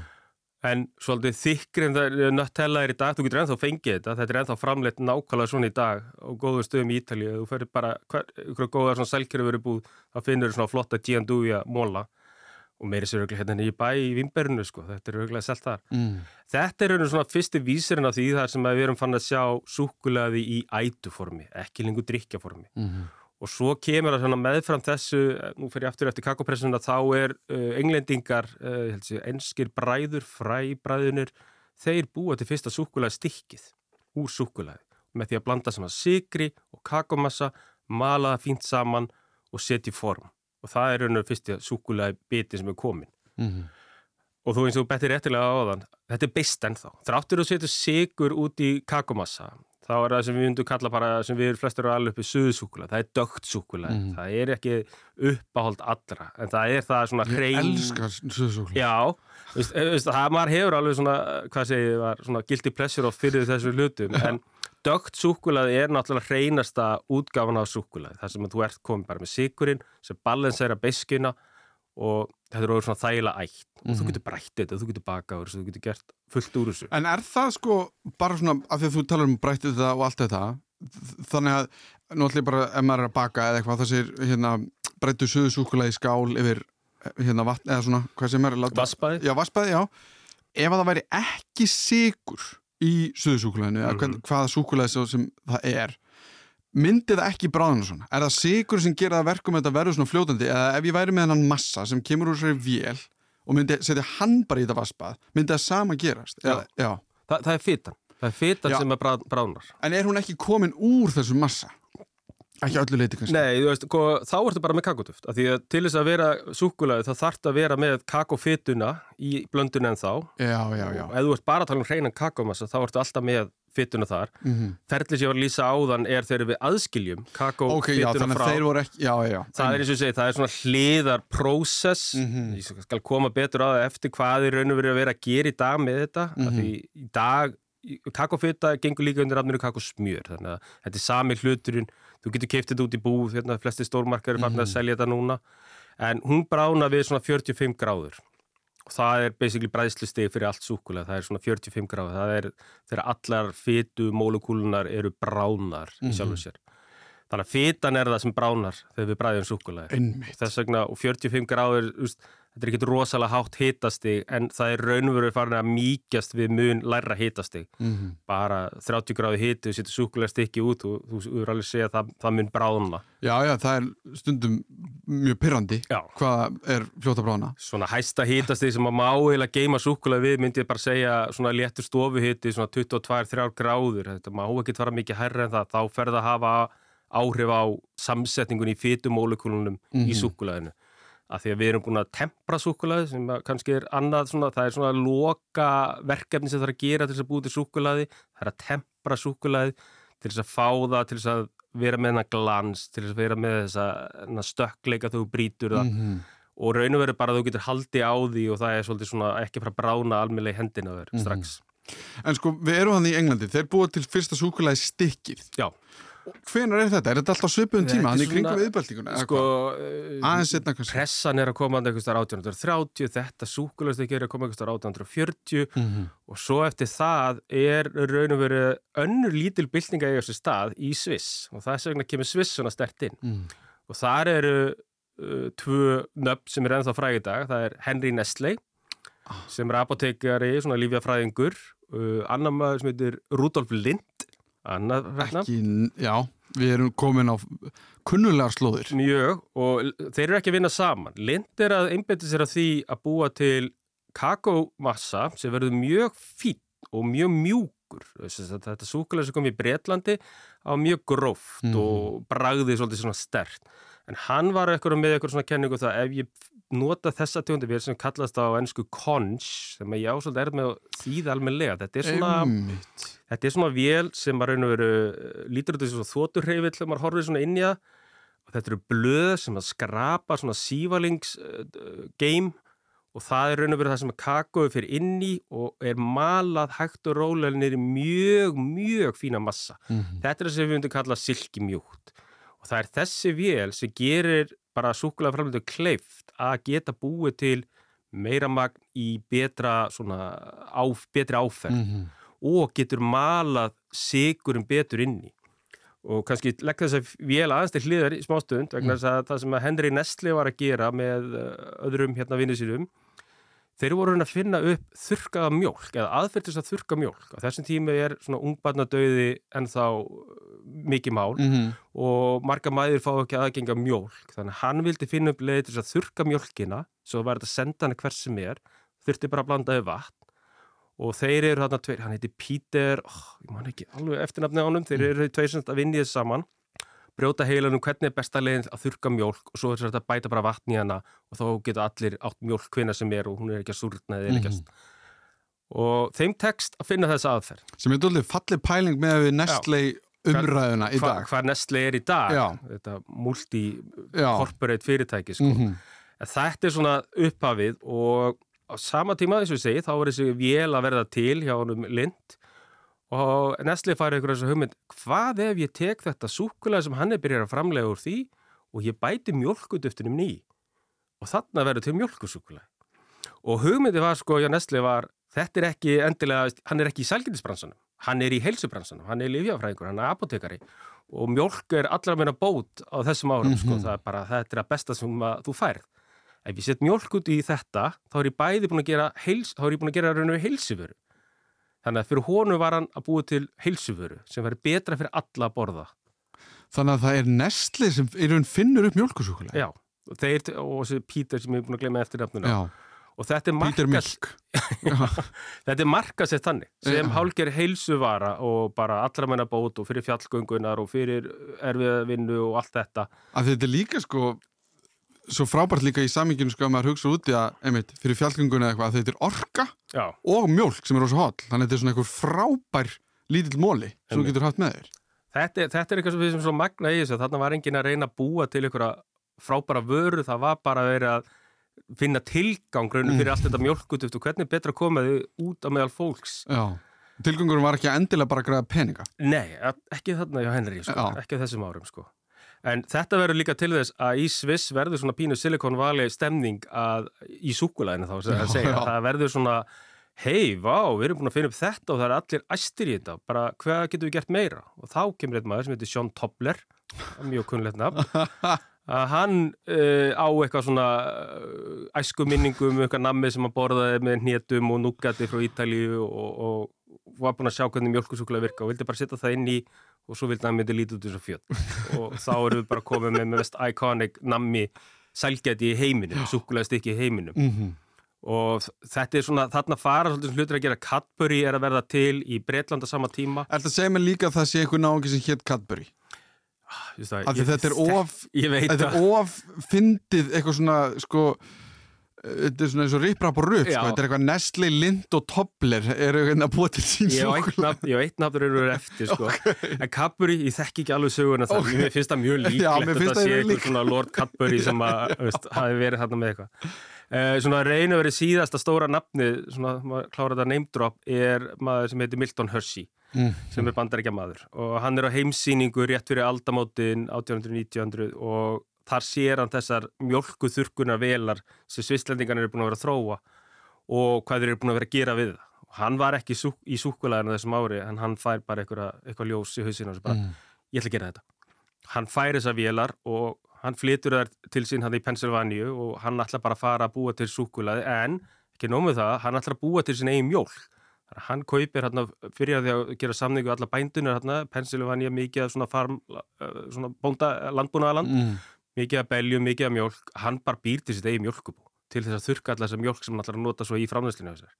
Speaker 2: en svolítið þykri en það er nöttella er í dag, þú getur ennþá fengið þetta. Þetta er ennþá framleitt nákvæmlega svona í dag og góður stöðum í Ítalið, þú ferir bara ykkur góðar svona selkjöru verið búð þá finnur svona flotta Gianduja móla og meiri sér auðvitað hérna í bæ í Vimberinu sko, þetta er auðvitað selt þar. Mm. þetta er auðvitað svona fyrsti vísirinn af því þar sem við erum fann að sjá súkulaði í ætuformi, ekki lengur drikkjaformi mm. Og svo kemur það meðfram þessu, nú fyrir ég aftur eftir kakopressuna, þá er uh, englendingar, uh, sé, enskir bræður, fræbræðunir, þeir búa til fyrsta súkulæði stikkið úr súkulæði með því að blanda saman sigri og kakomassa, mala það fínt saman og setja í form. Og það er raun og fyrsta súkulæði biti sem er komin. Mm -hmm. Og þú eins og betur réttilega á þann, þetta er beist ennþá. Þráttur að setja sigur út í kakomassa, þá er það sem við myndum kalla bara sem við flestur eru alveg uppið suðsúkula það er dögt súkula, mm. það er ekki uppáhold allra, en það er það svona hrein...
Speaker 1: Ég elskar suðsúkula
Speaker 2: Já, veist, veist, það maður hefur alveg svona, hvað segir ég, svona guilty pleasure of fyrir þessu hlutum, en dögt súkulaði er náttúrulega hreinasta útgáfan á súkulaði, þar sem þú ert komið bara með sigurinn, sem balansera beskina og þetta er orðið svona þægilega ætt og mm -hmm. þú mhm. getur brætt þetta, þú getur bakað þú getur gert fullt úr þessu
Speaker 1: En er það sko bara svona, af því að þú talar um brætt þetta og allt þetta þannig að, nú ætlum ég bara, ef maður er að baka eða eitthvað, þessir hérna brættu suðusúkulega í skál yfir hérna vatn, eða svona, hvað sem er
Speaker 2: Vassbæði?
Speaker 1: Já, vassbæði, já Ef að það væri ekki sigur í suðusúkuleginu, mm -hmm. eða mhm. hvaða súkulega sem það er myndi það ekki bráðan svona? Er það sigur sem gera verkum að þetta verður svona fljótandi eða ef ég væri með hann massa sem kemur úr sér vél og myndi setja hann bara í þetta vaspað myndi það sama gerast?
Speaker 2: Já, eða, já. Þa, það er fytan það er fytan já. sem er bráðnar
Speaker 1: En er hún ekki komin úr þessu massa? Ekki öllu leiti kannski.
Speaker 2: Nei, veist, sko, þá ertu bara með kakotuft. Því að til þess að vera súkulæði þá þarf að vera með kakofituna í blöndun en þá.
Speaker 1: Já, já, já.
Speaker 2: Og ef þú ert bara að tala um hreinan kakomassa þá ertu alltaf með fituna þar.
Speaker 1: Mm -hmm.
Speaker 2: Ferli sem ég var að lýsa áðan er þegar við aðskiljum kakofituna
Speaker 1: Ok, já, þannig
Speaker 2: frá.
Speaker 1: að þeir voru ekki, já, já.
Speaker 2: Það er eins og ég segi, það er svona hliðar prósess.
Speaker 1: Mhm.
Speaker 2: Ég skal koma betur á það eftir hvað er raun og verið að vera að gera í dag með þetta. Mm
Speaker 1: Mhm.
Speaker 2: Því í dag, kakofita gengur líka undir rafnir kakosmjör. Þannig að þetta er sami hluturinn. Þú getur keift þetta út í búð, hérna, flesti stórmarkar er farin að selja þetta núna. En hún brána við svona 45 gráður. Og það er basically bræðslustig fyrir allt súkulega. Það er svona 45 gráður. Það er þegar allar fytu mólekúlunar eru bránar í sjálfu sér. Þannig að fytan er það sem bránar þegar við bræðum súkulega
Speaker 1: Einmitt.
Speaker 2: þess vegna og 45 gráður úst, þetta er ekki rosalega hátt hitastig en það er raunveru farin að mýkjast við mun læra hitastig.
Speaker 1: Mm
Speaker 2: bara 30 gráði hiti og setur súkulega stikki út og þú er alveg að segja að það, það mun bráðna.
Speaker 1: Já, já, það er stundum mjög pyrrandi hvað er fljóta brána.
Speaker 2: svona hæsta hitastig sem að má eiginlega geima súkulega við myndi ég bara segja svona léttur stofuhiti svona 22-3 gráður. Þetta má ekki fara mikið hærra en það. Þá fer það að hafa áhrif á samsetningun í fytumólekulunum í súkuleginu að því að við erum búin að tempra súkulæði sem kannski er annað svona, það er svona loka verkefni sem það er að gera til þess að búið til súkulæði, það er að tempra súkulæði til þess að fá það, til þess að vera með hennar glans, til þess að vera með þess að stökkleika þegar þú brýtur það
Speaker 1: -hmm.
Speaker 2: og raun og veru bara að þú getur haldi á því og það er svolítið svona ekki frá brána almeinlega í hendina þér strax.
Speaker 1: En sko, við erum hann í Englandi, þeir búa til fyrsta súkulæði stikkið.
Speaker 2: Já,
Speaker 1: Hvenar er þetta? Er þetta alltaf
Speaker 2: Þetta
Speaker 1: tíma? í kringum viðbæltinguna?
Speaker 2: sko, uh,
Speaker 1: Aðeins setna kannski.
Speaker 2: pressan er að koma að einhvers þar 1830, þetta súkulæst ekki er að koma einhvers þar 1840
Speaker 1: Mm -hmm.
Speaker 2: og svo eftir það er raun og veru önnur lítil byltinga í þessu stað í Sviss og það er segna kemur Sviss svona stert inn
Speaker 1: Mm.
Speaker 2: og þar eru uh, tvö nöfn sem er ennþá fræg í dag, það er Henry Nestle sem er apotekari, svona lífjafræðingur uh, annar maður sem heitir Rudolf Lind annar hérna
Speaker 1: Ekki, já, við erum komin á kunnulegar slóðir.
Speaker 2: mjög og þeir eru ekki að vinna saman Lind er að einbetta sér að því að búa til kakómassa sem verður mjög fín og mjög mjúkur þetta súkulega sem kom í Bretlandi á mjög gróft
Speaker 1: Mhm.
Speaker 2: og bragði svolítið svona stert en hann var eitthvað með eitthvað svona kenningu um það ef ég nota þessa tegundi vél sem kallast á ennsku conch sem ég ásvöld er með þýða almenlega þetta er svona
Speaker 1: Einmitt.
Speaker 2: Þetta er svona vél sem að raun og veru lítur út þessu þóturhreifill þegar maður horfir svona inn í það og þetta eru blöð sem að skrapa svona sívalings-game og það er raun og veru það sem að kakói fyrir inn í og er malað hægt og rólega nýri mjög, mjög fína massa.
Speaker 1: Mhm.
Speaker 2: Þetta er það sem við myndum kalla silkimjúkt og það er þessi vél sem gerir bara súkulega framlöndu kleift að geta búið til meira magn í betra svona áf, betri áferð
Speaker 1: Mhm.
Speaker 2: Og getur malað sigurum betur inn í. Og kannski legg þess að vél aðeins til hliðar í smástund vegna þess að það sem að Henry Nestle var að gera með uh, öðrum hérna vinnu sínum þeir voru að finna upp þurkaða mjólk eða aðferðis að þurka mjólk. Á þessum tími er svona ungbarnadauði en þá mikið mál
Speaker 1: Mhm.
Speaker 2: og marga mæður fá ekki aðgenga mjólk. Þannig að hann vildi finna upp leið til þess að þurka mjólkina svo var þetta að senda hann hvers sem er þurfti bara að blanda við vatn og þeir eru þarna tveir, hann heiti Peter oh, ég man ekki alveg eftirnafni á honum þeir eru tveir sem að vinni þess saman brjóta heilanum hvernig er besta leiðin að þurka mjólk og svo er þetta að bæta bara vatn í hana og þá geta allir átt mjólk hvinna sem er og hún er ekki að súrna eða mm -hmm. og þeim tekst að finna þessa aðferð
Speaker 1: Sem er dólið fallið pæling með við Nestle umræðuna í dag.
Speaker 2: hvað Nestle er í dag
Speaker 1: Já.
Speaker 2: þetta multi-corporate fyrirtæki sko.
Speaker 1: Mhm.
Speaker 2: En þetta er svona upphafið og á sama tíma eins og segi þá var þessi vél að verða til hjá honum Lind. Og Nestle færi ykkur þessu hugmynd hvað ef ég tek þetta súkulega sem hann er byrjað að framlega úr því og ég bæti mjölkuduftinum ný? Og þarna verður til mjölkusúkulega og hugmyndi var sko hjá Nestle var þetta er ekki endilega, hann er ekki í sælgindisbransanum hann er í heilsubransanum, hann er lífjafræðingur, hann er apotekari og mjölk er allar meina bót á þessum árum sko, það er bara, þetta er að besta sem að þú færð ef ég set mjölk út í þetta þá er ég bæði búin að gera heils, þá er ég búin að gera raun og heilsuföru þannig að fyrir honum var hann að búa til heilsuföru sem verður betra fyrir alla að borða
Speaker 1: Þannig að það er Nestle sem raun finnur upp mjölkusúkulega.
Speaker 2: já, og þeir, og þessi Pítur sem ég er búin að glemja eftir nafnuna
Speaker 1: Já.
Speaker 2: og þetta er markast þetta er markast eftir þannig sem ja. hálgir heilsuvara og bara allra menna bót og fyrir fjallgöngunar og fyrir erfiðavinnu og allt þetta
Speaker 1: að þetta er líka sko svo frábært líka í saminginu sko að maður hugsa úti að einmitt, fyrir fjallgönguna eitthvað að þetta er orka
Speaker 2: Já.
Speaker 1: og mjölk sem er ósað hall þannig að þetta er svona einhver frábær lítill móli sem þú getur haft með þér
Speaker 2: Þetta, þetta er eitthvað sem við sem svo magna í þessu þarna var engin að reyna að búa til einhverja frábæra vöru, það var bara að vera að finna tilgang mm. fyrir allt þetta mjölkutuft og hvernig betra komaði út á meðal fólks
Speaker 1: Já. Tilgangurum var ekki að endilega bara að græða peninga
Speaker 2: Nei, ekki þarna hjá Henry sko. ekki þessum árum sko. En þetta verður líka til þess að í Sviss verður svona pínu Silicon Valley stemning að, í súkulæðinu þá já, segja, það verður svona hei, vá, við erum búin að finna upp þetta og það er allir æstir í þetta, bara hvað getum við gert meira? Og þá kemur einn maður sem heitir Sean Tobler mjög kunnlegt nafn. Að hann uh, á eitthvað svona uh, æsku minningum um eitthvað nammi sem hann borðaði með hnétum og núgati frá Ítalíu og, og var búin að sjá hvernig mjölkusúkulega virka og vildi bara setja það inn í og svo vildi hann myndi lítið út þessu fjöld og þá erum við bara komið með mest iconic nammi sælgæti í heiminum, súkulega stykki í heiminum.
Speaker 1: Mm -hmm.
Speaker 2: og þetta er svona, þarna fara svolítið hlutir að gera. Cadbury er að verða til í Breitlanda sama tíma.
Speaker 1: Er þetta að segja mig líka að það sé einhver náðungi sem hétt Cadbury?
Speaker 2: Það,
Speaker 1: ég, þetta er of þetta er of fyndið eitthvað svona sko þetta er svona eins og riprap og rupp sko, þetta er eitthvað Nestle, Lind og Tobler eru hérna að búa til sín
Speaker 2: sjókulega Já, eitt nafnur eru eftir sko. Okay. en Cadbury, ég þekk ekki alveg söguna það okay. mér finnst það mjög líklegt að þetta sé eitthvað svona Lord Cadbury sem að hafi verið þarna með eitthvað. Eh, svona reynu verið síðasta stóra nafni svona, klára þetta name drop er maður sem heitir Milton Hershey mm. sem er bandarækja maður og hann er á heimsýningu rétt fyrir aldamótin 1800-1900 og þar sér hann þessar mjölkuþurkunar velar sem svistlendingarnir eru búin að vera að þróa og hvað þeir eru búin að vera að gera við það. Hann var ekki í súkulæðinu þessum ári en hann fær bara eitthvað ljós í hausinu og svo bara, mm. ég ætla að gera þetta. Hann fær þessar velar og hann flytur þær til sín hann í Pennsylvania og hann ætla bara að fara að búa til súkulæði en ekki nómið það, hann ætla að búa til sín eigin mjölk hann kaupir hérna fyrir að því að gera samningu alla bændunir hérna, Pennsylvania mikið svona farm, uh, svona bónda landbúnaðaland, mm. Mikið að beljum, mikið að mjölk, hann bara býr til sitt eigi mjölkubú til þess að þurka allar þessar mjölk sem hann að nota svo í framleyslinu þessar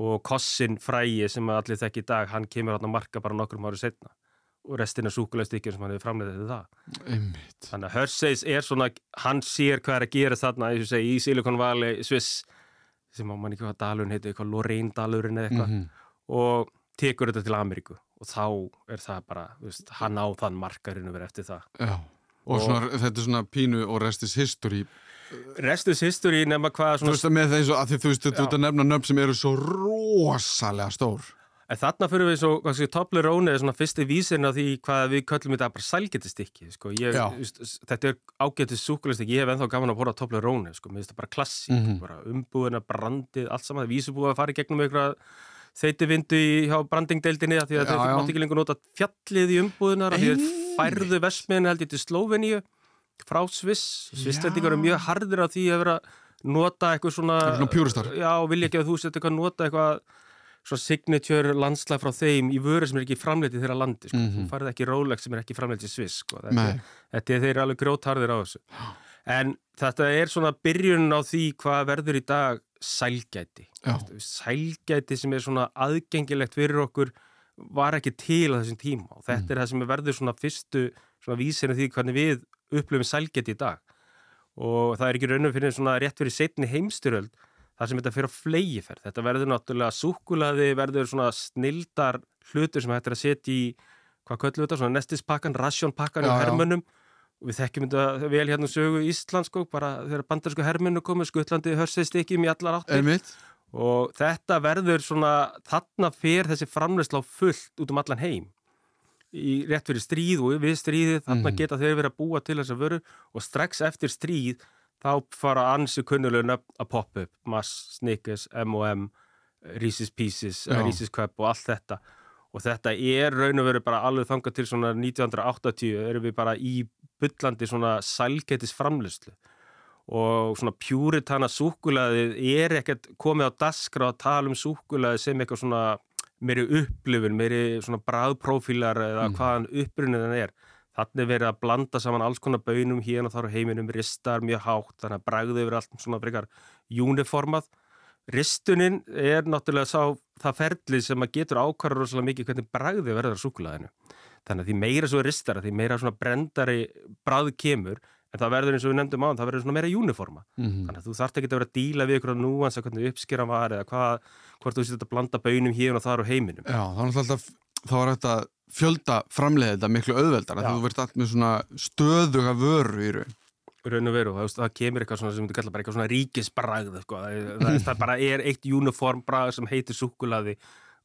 Speaker 2: og Kossin frægi sem allir þekk í dag, hann kemur hérna að marka bara nokkrum árið setna og restina súkulæðstíkjum sem hann hefur framleiðið til það.
Speaker 1: Einmitt.
Speaker 2: þannig að Herseys er svona hann sér hvað er að gera þarna í Silicon Valley, Swiss sem á mann ekki hvað dalurinn heitir, eitthvað Lorraine dalurinn eða eitthvað mm -hmm. og tekur þetta til Ameríku. Og þá er það bara, veist, hann á þann markarinn verið eftir það.
Speaker 1: Já, og, og svona, þetta er svona pínu og restis history
Speaker 2: Restis history nefna hvað
Speaker 1: svona... Þú veist að með þessu, að því, þú veist, þú ert að nefna nöfn sem eru svo rosalega stór
Speaker 2: En þarna fyrir við svo, Toblerone er svona fyrsti vísirinn á því hvað við köllum þetta bara sælgetistykki, sko. Þetta er ágættið súkulistikki, ég hef ennþá gaman að borða Toblerone, sko. Mér finnst það bara klassík, mm -hmm. bara umbúðina, brandið, allt saman. Búið að fara í gegnum eitthvað þeitivindu hjá brandingdeildinni því að þeir mátt ekki lengur nota fjallið í umbúðinar, því að færðu vesmiðin held ég til Sloveníu frá Sviss. Svisslendingar eru mjög hardir á því að vera nota eitthvað svona,
Speaker 1: svona
Speaker 2: já, vilja ekki að þú setja eitthvað nota eitthvað svona signature landslæg frá þeim í vöru sem er ekki framleitið þeirra landi sko. mm -hmm. þú farið ekki Rolex sem er ekki framleitið Sviss sko. þetta, þetta er þeirra alveg grótharðir á þessu en þetta er svona byrjun á því hvað verður í dag sælgæti. Sælgæti sem er svona aðgengilegt fyrir okkur var ekki til á þessum tíma og þetta mm. er það sem verður svona fyrstu svona vísinu því hvernig við upplöfum sælgæti í dag. Og það er ekki raunum fyrir svona rétt fyrir setni heimstyröld þar sem þetta fyrir að flegi ferð. Þetta verður náttúrulega súkulaði, verður svona snildar hlutur sem hættir að setja í, hvað köllum við þetta, svona nestispakkan, rasjónpakkan í hermönum og við þekkjum þetta vel hérna sögu Ísland sko, bara þegar bandarsku hermönu komið, skutlandi hörsist ekki um í allar áttir
Speaker 1: Einmitt.
Speaker 2: og þetta verður svona, þarna fer þessi framleysla á fullt út um allan heim í rétt fyrir stríð og við stríðið, þarna mm. geta þeir verið að búa til þess að veru og strax eftir stríð þá fara ansi kunnulegna að poppa upp Mars, Snickers, M&M Reese's Pieces. Reese's Cup og allt þetta og þetta er raun og veru bara alveg þangað til svona 1980 erum við bara í byllandi svona sælgetis framlustlu og svona pjúritana súkulaðið er ekkert komið á daskra að tala um súkulaðið sem eitthvað svona meiri upplifun, meiri svona bræðprófílar eða mm. hvaðan upprunniðan er Þannig verið að blanda saman alls konar bönum hérna þar á heiminum, ristar mjög hátt, þannig að bragðu yfir allt svona frekar júniformað. Ristunin er náttúrulega sá það ferli sem að getur ákvarður rosalega mikið hvernig bragði verður á súkulæðinu. Þannig að því meira svo er ristara, því meira svona brendari bragð kemur, en það verður eins og við nefndum á það, verður svona meira júniforma. Mm -hmm. Þannig að þú þarf ekki að vera að díla við ykkur á núans að hvernig uppskýra var eða hvað, hvort þú setjast að blanda bönum hérna og þar á heiminum.
Speaker 1: Já, þá er þetta fjölda framleiði þetta miklu auðveldar þú verður allt með svona stöðuga vöru í raun
Speaker 2: raun og veru, það, kemur eitthvað svona sem þú kallar bara eitthvað svona ríkisbragð sko. það, það, það bara er eitt uniform bragð sem heitir sukkulaði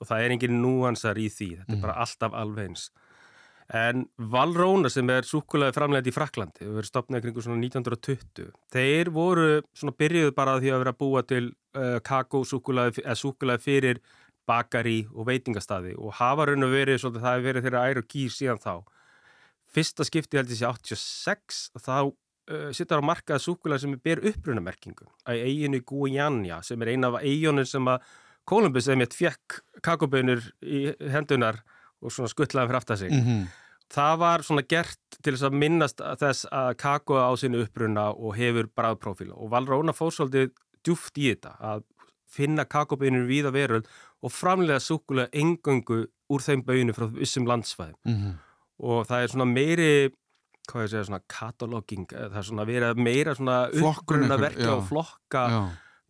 Speaker 2: og það er engin núansar í því þetta er mhm. bara alltaf alveg eins en Valróna sem er sukkulaði framleiði í Fraklandi, það verður stopnað kring svona 1920, þeir voru svona byrjuð bara því að vera að búa til uh, kakó sukkulaði, eða sukkulaði fyrir bakari og veitingastadi og hafa raun og verið svolítið það hefur verið þeirra ær og kýr síðan þá. Fyrsta skipti held ég sé 86 þá uh, sittar á markaða súkulega sem er ber upprunamerkingu að eiginu Guajanja sem er eina af eigunum sem að Kolumbus eða mitt fekk kakobönur í hendunar og svona skuttlaði fyrir aftar sig. Mm -hmm. Það var svona gert til þess að minnast að þess að kakoða á sinu uppruna og hefur bræðprófíla og Valróna fór svolítið djúft í þetta að finna kakobönur við að veröld og framlega súkulega engöngu úr þeim baunu frá vissum landsfæðum mm -hmm. og það er svona meiri hvað ég segja, svona katalóging það er svona verið meira svona uppgrunna verka og flokka já.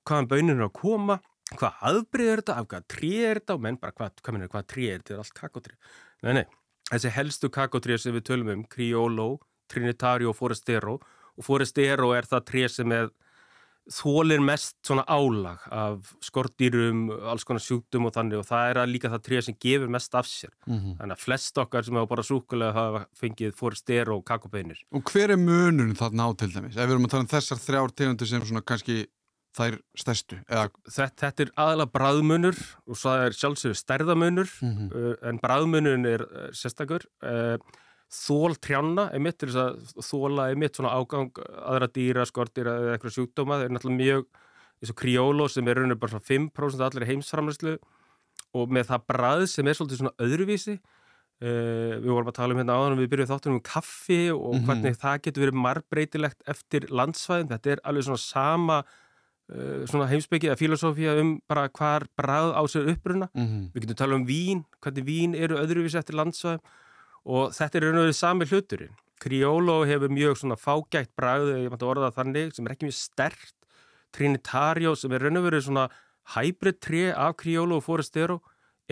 Speaker 2: hvaðan bauninu er að koma hvað aðbrið er þetta, af hvað trí er þetta og menn bara hvað, hvað hvað trí er þetta er allt kakotrí, nei nei þessi helstu kakotrí sem við tölum um, Criollo Trinitario og Forestero og Forestero er það trí sem er þólir mest svona álag af skortýrum, alls konar sjúktum og þannig og það er líka það trið sem gefur mest af sér. Mm -hmm. Þannig að flest okkar sem hafa bara súkulega hafa fengið fórister og kakobeinir.
Speaker 1: Og hver er munun þarna á til dæmis? Ef við erum að tala um þessar þrjár tegundir sem svona kannski þær stærstu?
Speaker 2: Þetta, þetta er aðalega bræðmunur og það er sjálfsögur stærðamunur mm -hmm. en bræðmunun er sérstakur og þól trjána er mitt til þess að þóla er mitt svona ágang aðra dýra, skortýra eða eitthvað sjúkdóma. Það er náttúrulega mjög eins og kriólo sem er raunir bara svona 5% allir heimsframlæslu og með það brað sem er svolítið svona öðruvísi. Uh, við vorum að tala um hérna áðan við byrjuðum þáttunum um kaffi og mm -hmm. hvernig það getur verið marbreytilegt eftir landsvæðin, þetta er alveg svona sama uh, svona heimsbyggið að filosófía um bara hvar brað á sér uppbruna, mm -hmm. við getum tala um vín hvernig vín eru öðruvísi eftir landsvæðin og þetta er raun og verið sami hluturinn. Criollo hefur mjög svona fágætt bræðu, ég mætti orða þannig, sem er ekki mjög stert. Trinitario sem er raun og verið svona hybrid 3 af Criollo og Forestero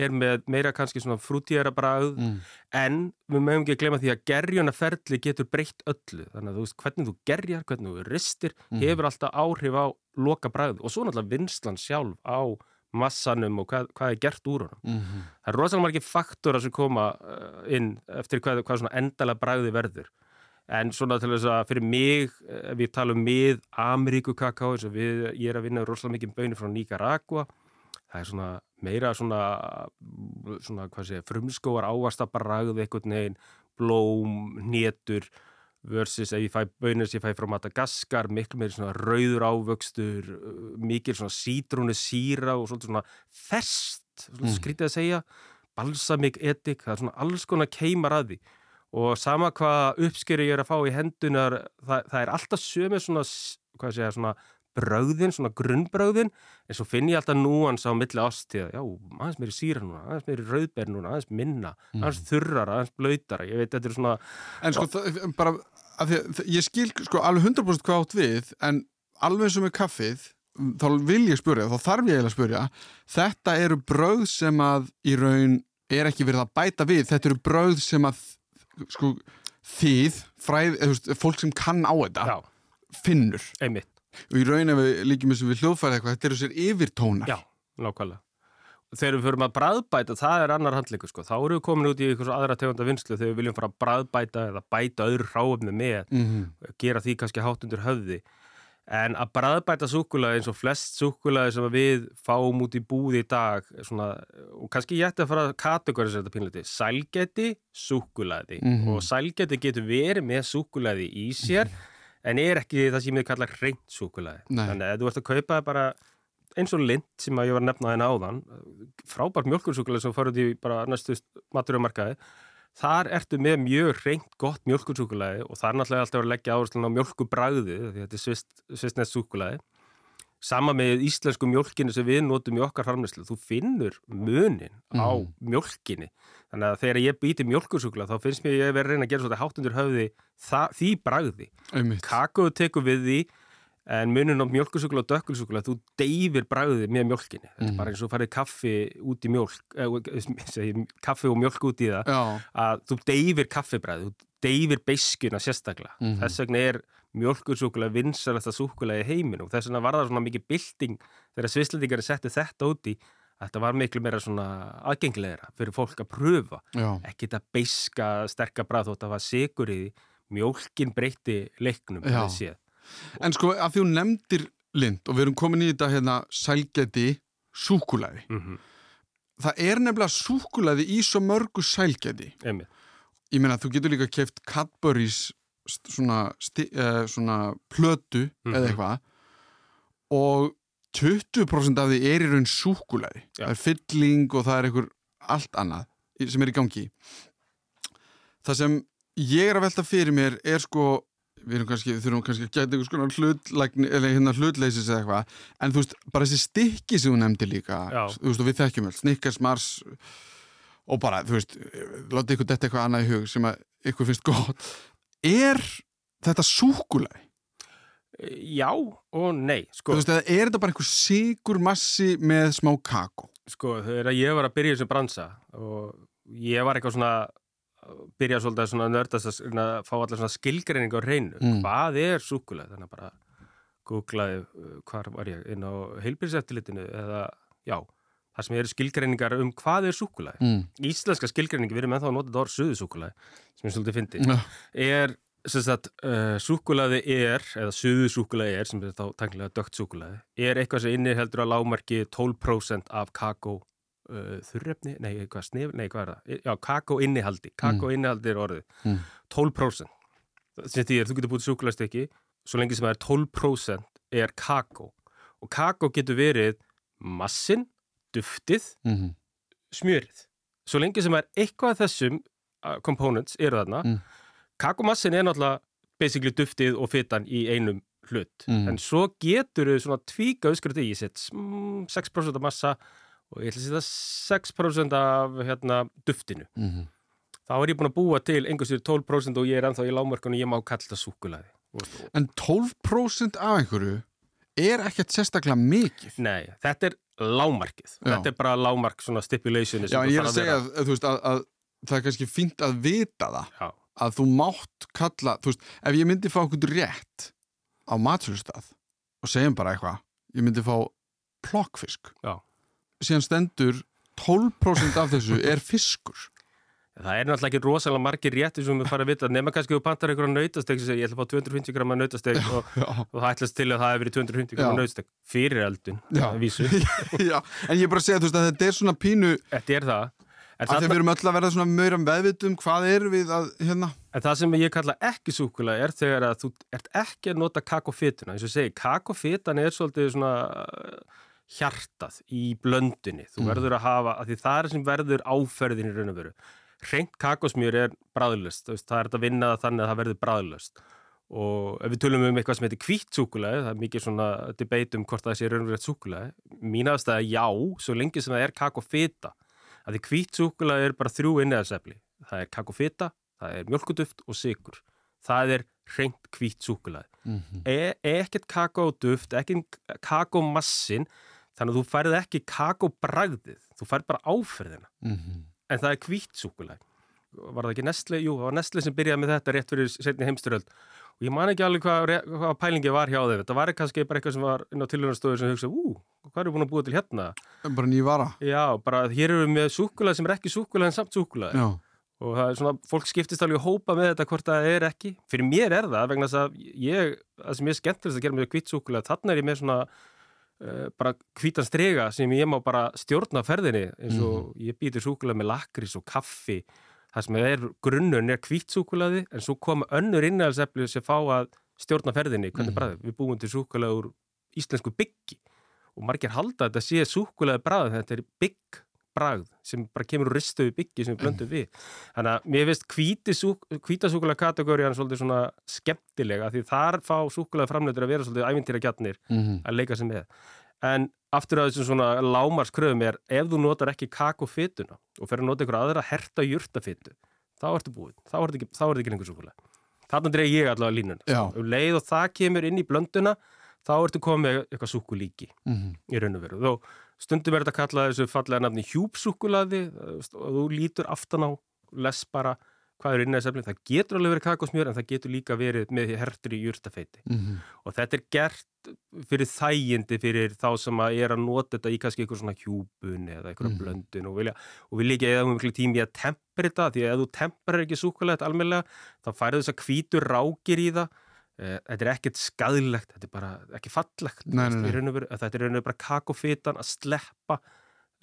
Speaker 2: er með meira kannski svona frútíðara bræð mm. en við mögum ekki að glemja því að gerjunaferli getur breytt öllu þannig að þú veist hvernig þú gerjar, hvernig þú ristir mm. hefur alltaf áhrif á loka bræð og svo náttúrulega vinslan sjálf á massanum og hvað, hvað er gert úr honum. Mm -hmm. Það er rosalega margir faktora sem koma eh, inn eftir hvað, hvað svona endala bræði verður. En svona til þess að fyrir mig, ef við talum með Ameríku kakao, eins og við, ég er að vinna rosalega mikið bönir frá Nicaragua, það er svona meira svona, svona sé, frumskóar ávasta bræði eitthvað neginn, blóm, nétur, versus ef ég fæ bönir sem ég fæ frá Madagaskar miklu meiri svona rauður ávöxtur mikil svona sítrúni síra og svona fest mm. skrítið að segja balsamik etik, það er svona alls konar keimar að því og sama hvað uppskeri ég er að fá í hendunar það, það er alltaf sömur svona hvað segja svona brauðin, svona grunnbrauðin en svo finn ég alltaf núans á milli ástíða, já, aðeins meiri síra núna aðeins meiri rauðber núna, aðeins minna mm. aðeins þurrara, aðeins blöytara, ég veit, þetta er svona
Speaker 1: En sko, það, bara að að ég skil sko alveg 100% hvað átt við en alveg sem er kaffið þá vil ég spyrja, þá þarf ég að spyrja þetta eru brauð sem að í raun er ekki verið að bæta við þetta eru brauð sem að sko þið, fræð, eða, fólk sem kann á þetta Já. finnur
Speaker 2: Einmitt.
Speaker 1: og í raun ef við líkjum eins og við hljóðfæri eitthvað þetta eru sér yfirtónar
Speaker 2: Já, nákvæmlega þegar við förum að bræðbæta, það er annar handleikur sko. þá eru við komin út í eitthvað aðra tegunda vinslu þegar við viljum fara að bræðbæta eða bæta öðru ráöfni með, mm -hmm. gera því kannski hátt undir höfði en að bræðbæta súkulæði eins og flest súkulæði sem við fáum út í búði í dag svona, og kannski ég ætti að fara að kategorisera þetta pínleiti, sælgeti súkulæði mm -hmm. og sælgeti getur verið með súkulæði í sér mm -hmm. en er ekki það sem við kalla reynd súkulæði þannig að þú ert að kaupa bara eins og lind sem að ég var að nefna hérna áðan frábært mjölkursúkulega sem farið í bara næstu maturjómarkaði þar ertu með mjög reynd gott mjölkursúkulæði og það er náttúrulega alltaf að leggja áherslu á mjölkubræði því þetta er svistnest súkulæði sama með íslensku mjölkinu sem við notum í okkar harmneslu, þú finnur munin á mm. mjölkini þannig að þegar ég býti mjölkursúkulæði þá finnst mér ég verið að reyna að gera svona háttundur höfði það, því bræði en munin á mjölkursúkulæði og dökkulsúkulæði þú deyfir bræðið með mjölkinni þetta er mm. bara eins og farið kaffi út í mjölk eh, kaffi og mjölk út í það Já. að þú deyfir kaffibræðið, þú deyfir beiskuna sérstaklega, mm. þess vegna er mjölkursúkulæði vinsalast að súkulæði heiminn og þess vegna var það svona mikið bilding þegar svislendingar setti þetta úti þetta var miklu meira svona aðgengleira fyrir fólk að pröfa. Ekki þetta beiska sterkar bræð þótt að það var sigur í mjölkin breytti leiknum
Speaker 1: En sko að því hún nefndir lind og við erum komin í þetta hérna sælgæti súkulæði mm -hmm. það er nefnilega súkulæði í svo mörgu sælgæti
Speaker 2: Emi.
Speaker 1: ég meina þú getur líka kæft Cadbury's svona, uh, svona plötu mm -hmm. eða eitthvað og 20% af því er í raun súkulæði ja. það er fylling og það er einhver allt annað sem er í gangi það sem ég er að velta fyrir mér er sko við erum kannski, þurfum kannski að geta einhvers konar hlutlægni, eða hérna hlutleysis eða eitthvað, en þú veist, bara þessi stykki sem þú nefndi líka, Já. þú veist, og við þekkjum öll, Snickers, Mars og bara, þú veist, láta ykkur detta eitthvað annað í hug sem að ykkur finnst gott er þetta súkulæg?
Speaker 2: Já og nei,
Speaker 1: sko Þú veist, eða er þetta bara einhver sigur massi með smá kakó?
Speaker 2: Sko, þegar ég var að byrja sem bransa og ég var eitthvað svona byrja svolítið að nördast að fá allar skilgreining á reynu mm. hvað er súkulega þannig að bara googlaði uh, hvar var ég inn á heilbyrðseftilitinu eða já, það sem eru skilgreiningar um hvað er súkulega mm. íslenska skilgreiningi, við erum ennþá að nota þetta orð suðusúkulega sem ég svolítið fyndi no. er að uh, súkulaði er eða suðusúkulaði er, sem er þá tankilega dögt súkulaði, er eitthvað sem innir heldur að lámarki 12% af kakó uh, þurrefni, nei, hvað snef, nei, hvað er það? Já, kakó innihaldi, kakó mm. innihaldi er orðið, mm. 12%. Þetta er, þú getur búið sukulastekki, svo lengi sem það er 12% er kakó. Og kakó getur verið massin, duftið, mm -hmm. smjörið. Svo lengi sem það er eitthvað af þessum uh, components eru þarna, mm. kakómassin er náttúrulega basically duftið og fytan í einum hlut. Mm. En svo getur þau svona tvíka öskrati í sitt 6% massa og ég ætla að setja 6% af hérna, duftinu. Mm -hmm. Þá er ég búin að búa til einhversir 12% og ég er ennþá í lágmörkun og ég má kalla þetta súkulæði.
Speaker 1: En 12% af einhverju er ekkert sérstaklega mikið?
Speaker 2: Nei, þetta er lágmarkið. Já. Þetta er bara lágmark svona stipulationi.
Speaker 1: Já, ég er að segja að, að, veist, að, að það er kannski fínt að vita það. Já. Að þú mátt kalla, þú veist, ef ég myndi fá okkur rétt á maturstað og segjum bara eitthvað, ég myndi fá plokkfisk. Já síðan stendur 12% af þessu er fiskur.
Speaker 2: Það er náttúrulega ekki rosalega margir rétti sem við farum að vita, nema kannski þú pantar einhverja nautasteg sem ég ætla að fá 250 grama nautasteg og, og það ætlast til að það hefur verið 250 grama nautasteg. Fyrir eldun, það vísu.
Speaker 1: Já, en ég er bara að segja þú veist að þetta er svona pínu
Speaker 2: Þetta er það.
Speaker 1: Því að við erum öll að verða svona mjög um veðvitum hvað er við að, hérna?
Speaker 2: En það sem ég kalla ekki súkula er þegar að þú ert ekki að nota kakofituna eins og segi, kakofitan er svolítið svona hjartað í blöndunni. Þú mm. verður að hafa, að því það er sem verður áferðin í raun og veru. Hreint kakosmjör er bræðlust það er að vinna þannig að það verður bræðlust og ef við tölum um eitthvað sem heitir kvítt súkulæði, það er mikið svona debate um hvort það sé raunverðt súkulæði mín aðstæða já, svo lengi sem það er kakofita, að því kvítt súkulæði er bara þrjú inniðarsefli, það er kakofita það er mjölkuduft og sigur það er hreint kvítt súkulæði mm -hmm. e ekkert kakóduft, ekkert kakómassin þannig að þú færði ekki kakóbragðið, þú færði bara áferðina mm -hmm. en það er kvítsúkulæg var það ekki Nestle? Jú, það var Nestle sem byrjaði með þetta rétt fyrir setni heimstyröld og ég man ekki alveg hvað, hvað pælingi var hjá þeim þetta var kannski bara eitthvað sem var inn á tilhörnastöðu sem hugsa, ú, hvað er við búin að búa til hérna?
Speaker 1: Bara nýjvara?
Speaker 2: Já, bara hér eru við með súkulæg sem er ekki súkulæg en samt súkulæg og það er svona, fólk skiptist alveg hópa með þetta hvort það er ekki fyrir mér er það, vegna þess að ég, það sem ég skemmtilegst að gera með kvítsúkulæg, þarna er ég með svona bara hvítan strega sem ég má bara stjórna ferðinni eins og mm. ég býtir súkulega með lakris og kaffi. Það sem er grunnun er hvítsúkulaði en svo koma önnur innæðalsefli sem fá að stjórna ferðinni. Hvernig mm. bræði, við búum til súkulega úr íslensku byggi. Og margir halda að þetta sé súkulega bræði þetta er bygg bragð sem bara kemur úr ristuðu byggi sem við blöndum við þannig að mér finnst hvítasúkulega kategóriðan svolítið svona skemmtilega því þar fá súkulega framleitur að vera svolítið ævintýra gjarnir mm -hmm. að leika sig með en aftur að þessum svona lámarskröðum er ef þú notar ekki kakofituna og fer að nota einhverja aðra herta júrtafitu þá ertu búið, þá er þetta ekki lengur súkulega þarna dreg ég allavega línun um leið og það kemur inn í blönduna þá ertu komið eitthvað súkulíki mm -hmm. í raun og veru. Þó stundum er þetta að kalla þessu fallega nafni hjúpsúkulaði og þú lítur aftan á les bara hvað er inn að þessu efni. Það getur alveg verið kakosmjör en það getur líka verið með hertur í júrtafeiti mm -hmm. og þetta er gert fyrir þægindi fyrir þá sem að er að nota þetta í kannski eitthvað svona hjúbun eða eitthvað mm -hmm. blöndun og vilja, og vilja ekki eða um einhverju tími að tempera þetta því að ef þú temperar ekki súkulæðið almenlega þá færðu þess að hvítur rákir í það Eh, þetta er ekkert skadilegt, þetta er bara ekki fallegt,
Speaker 1: nei, nei, nei.
Speaker 2: Veru, þetta er raun og bara kakofitan að sleppa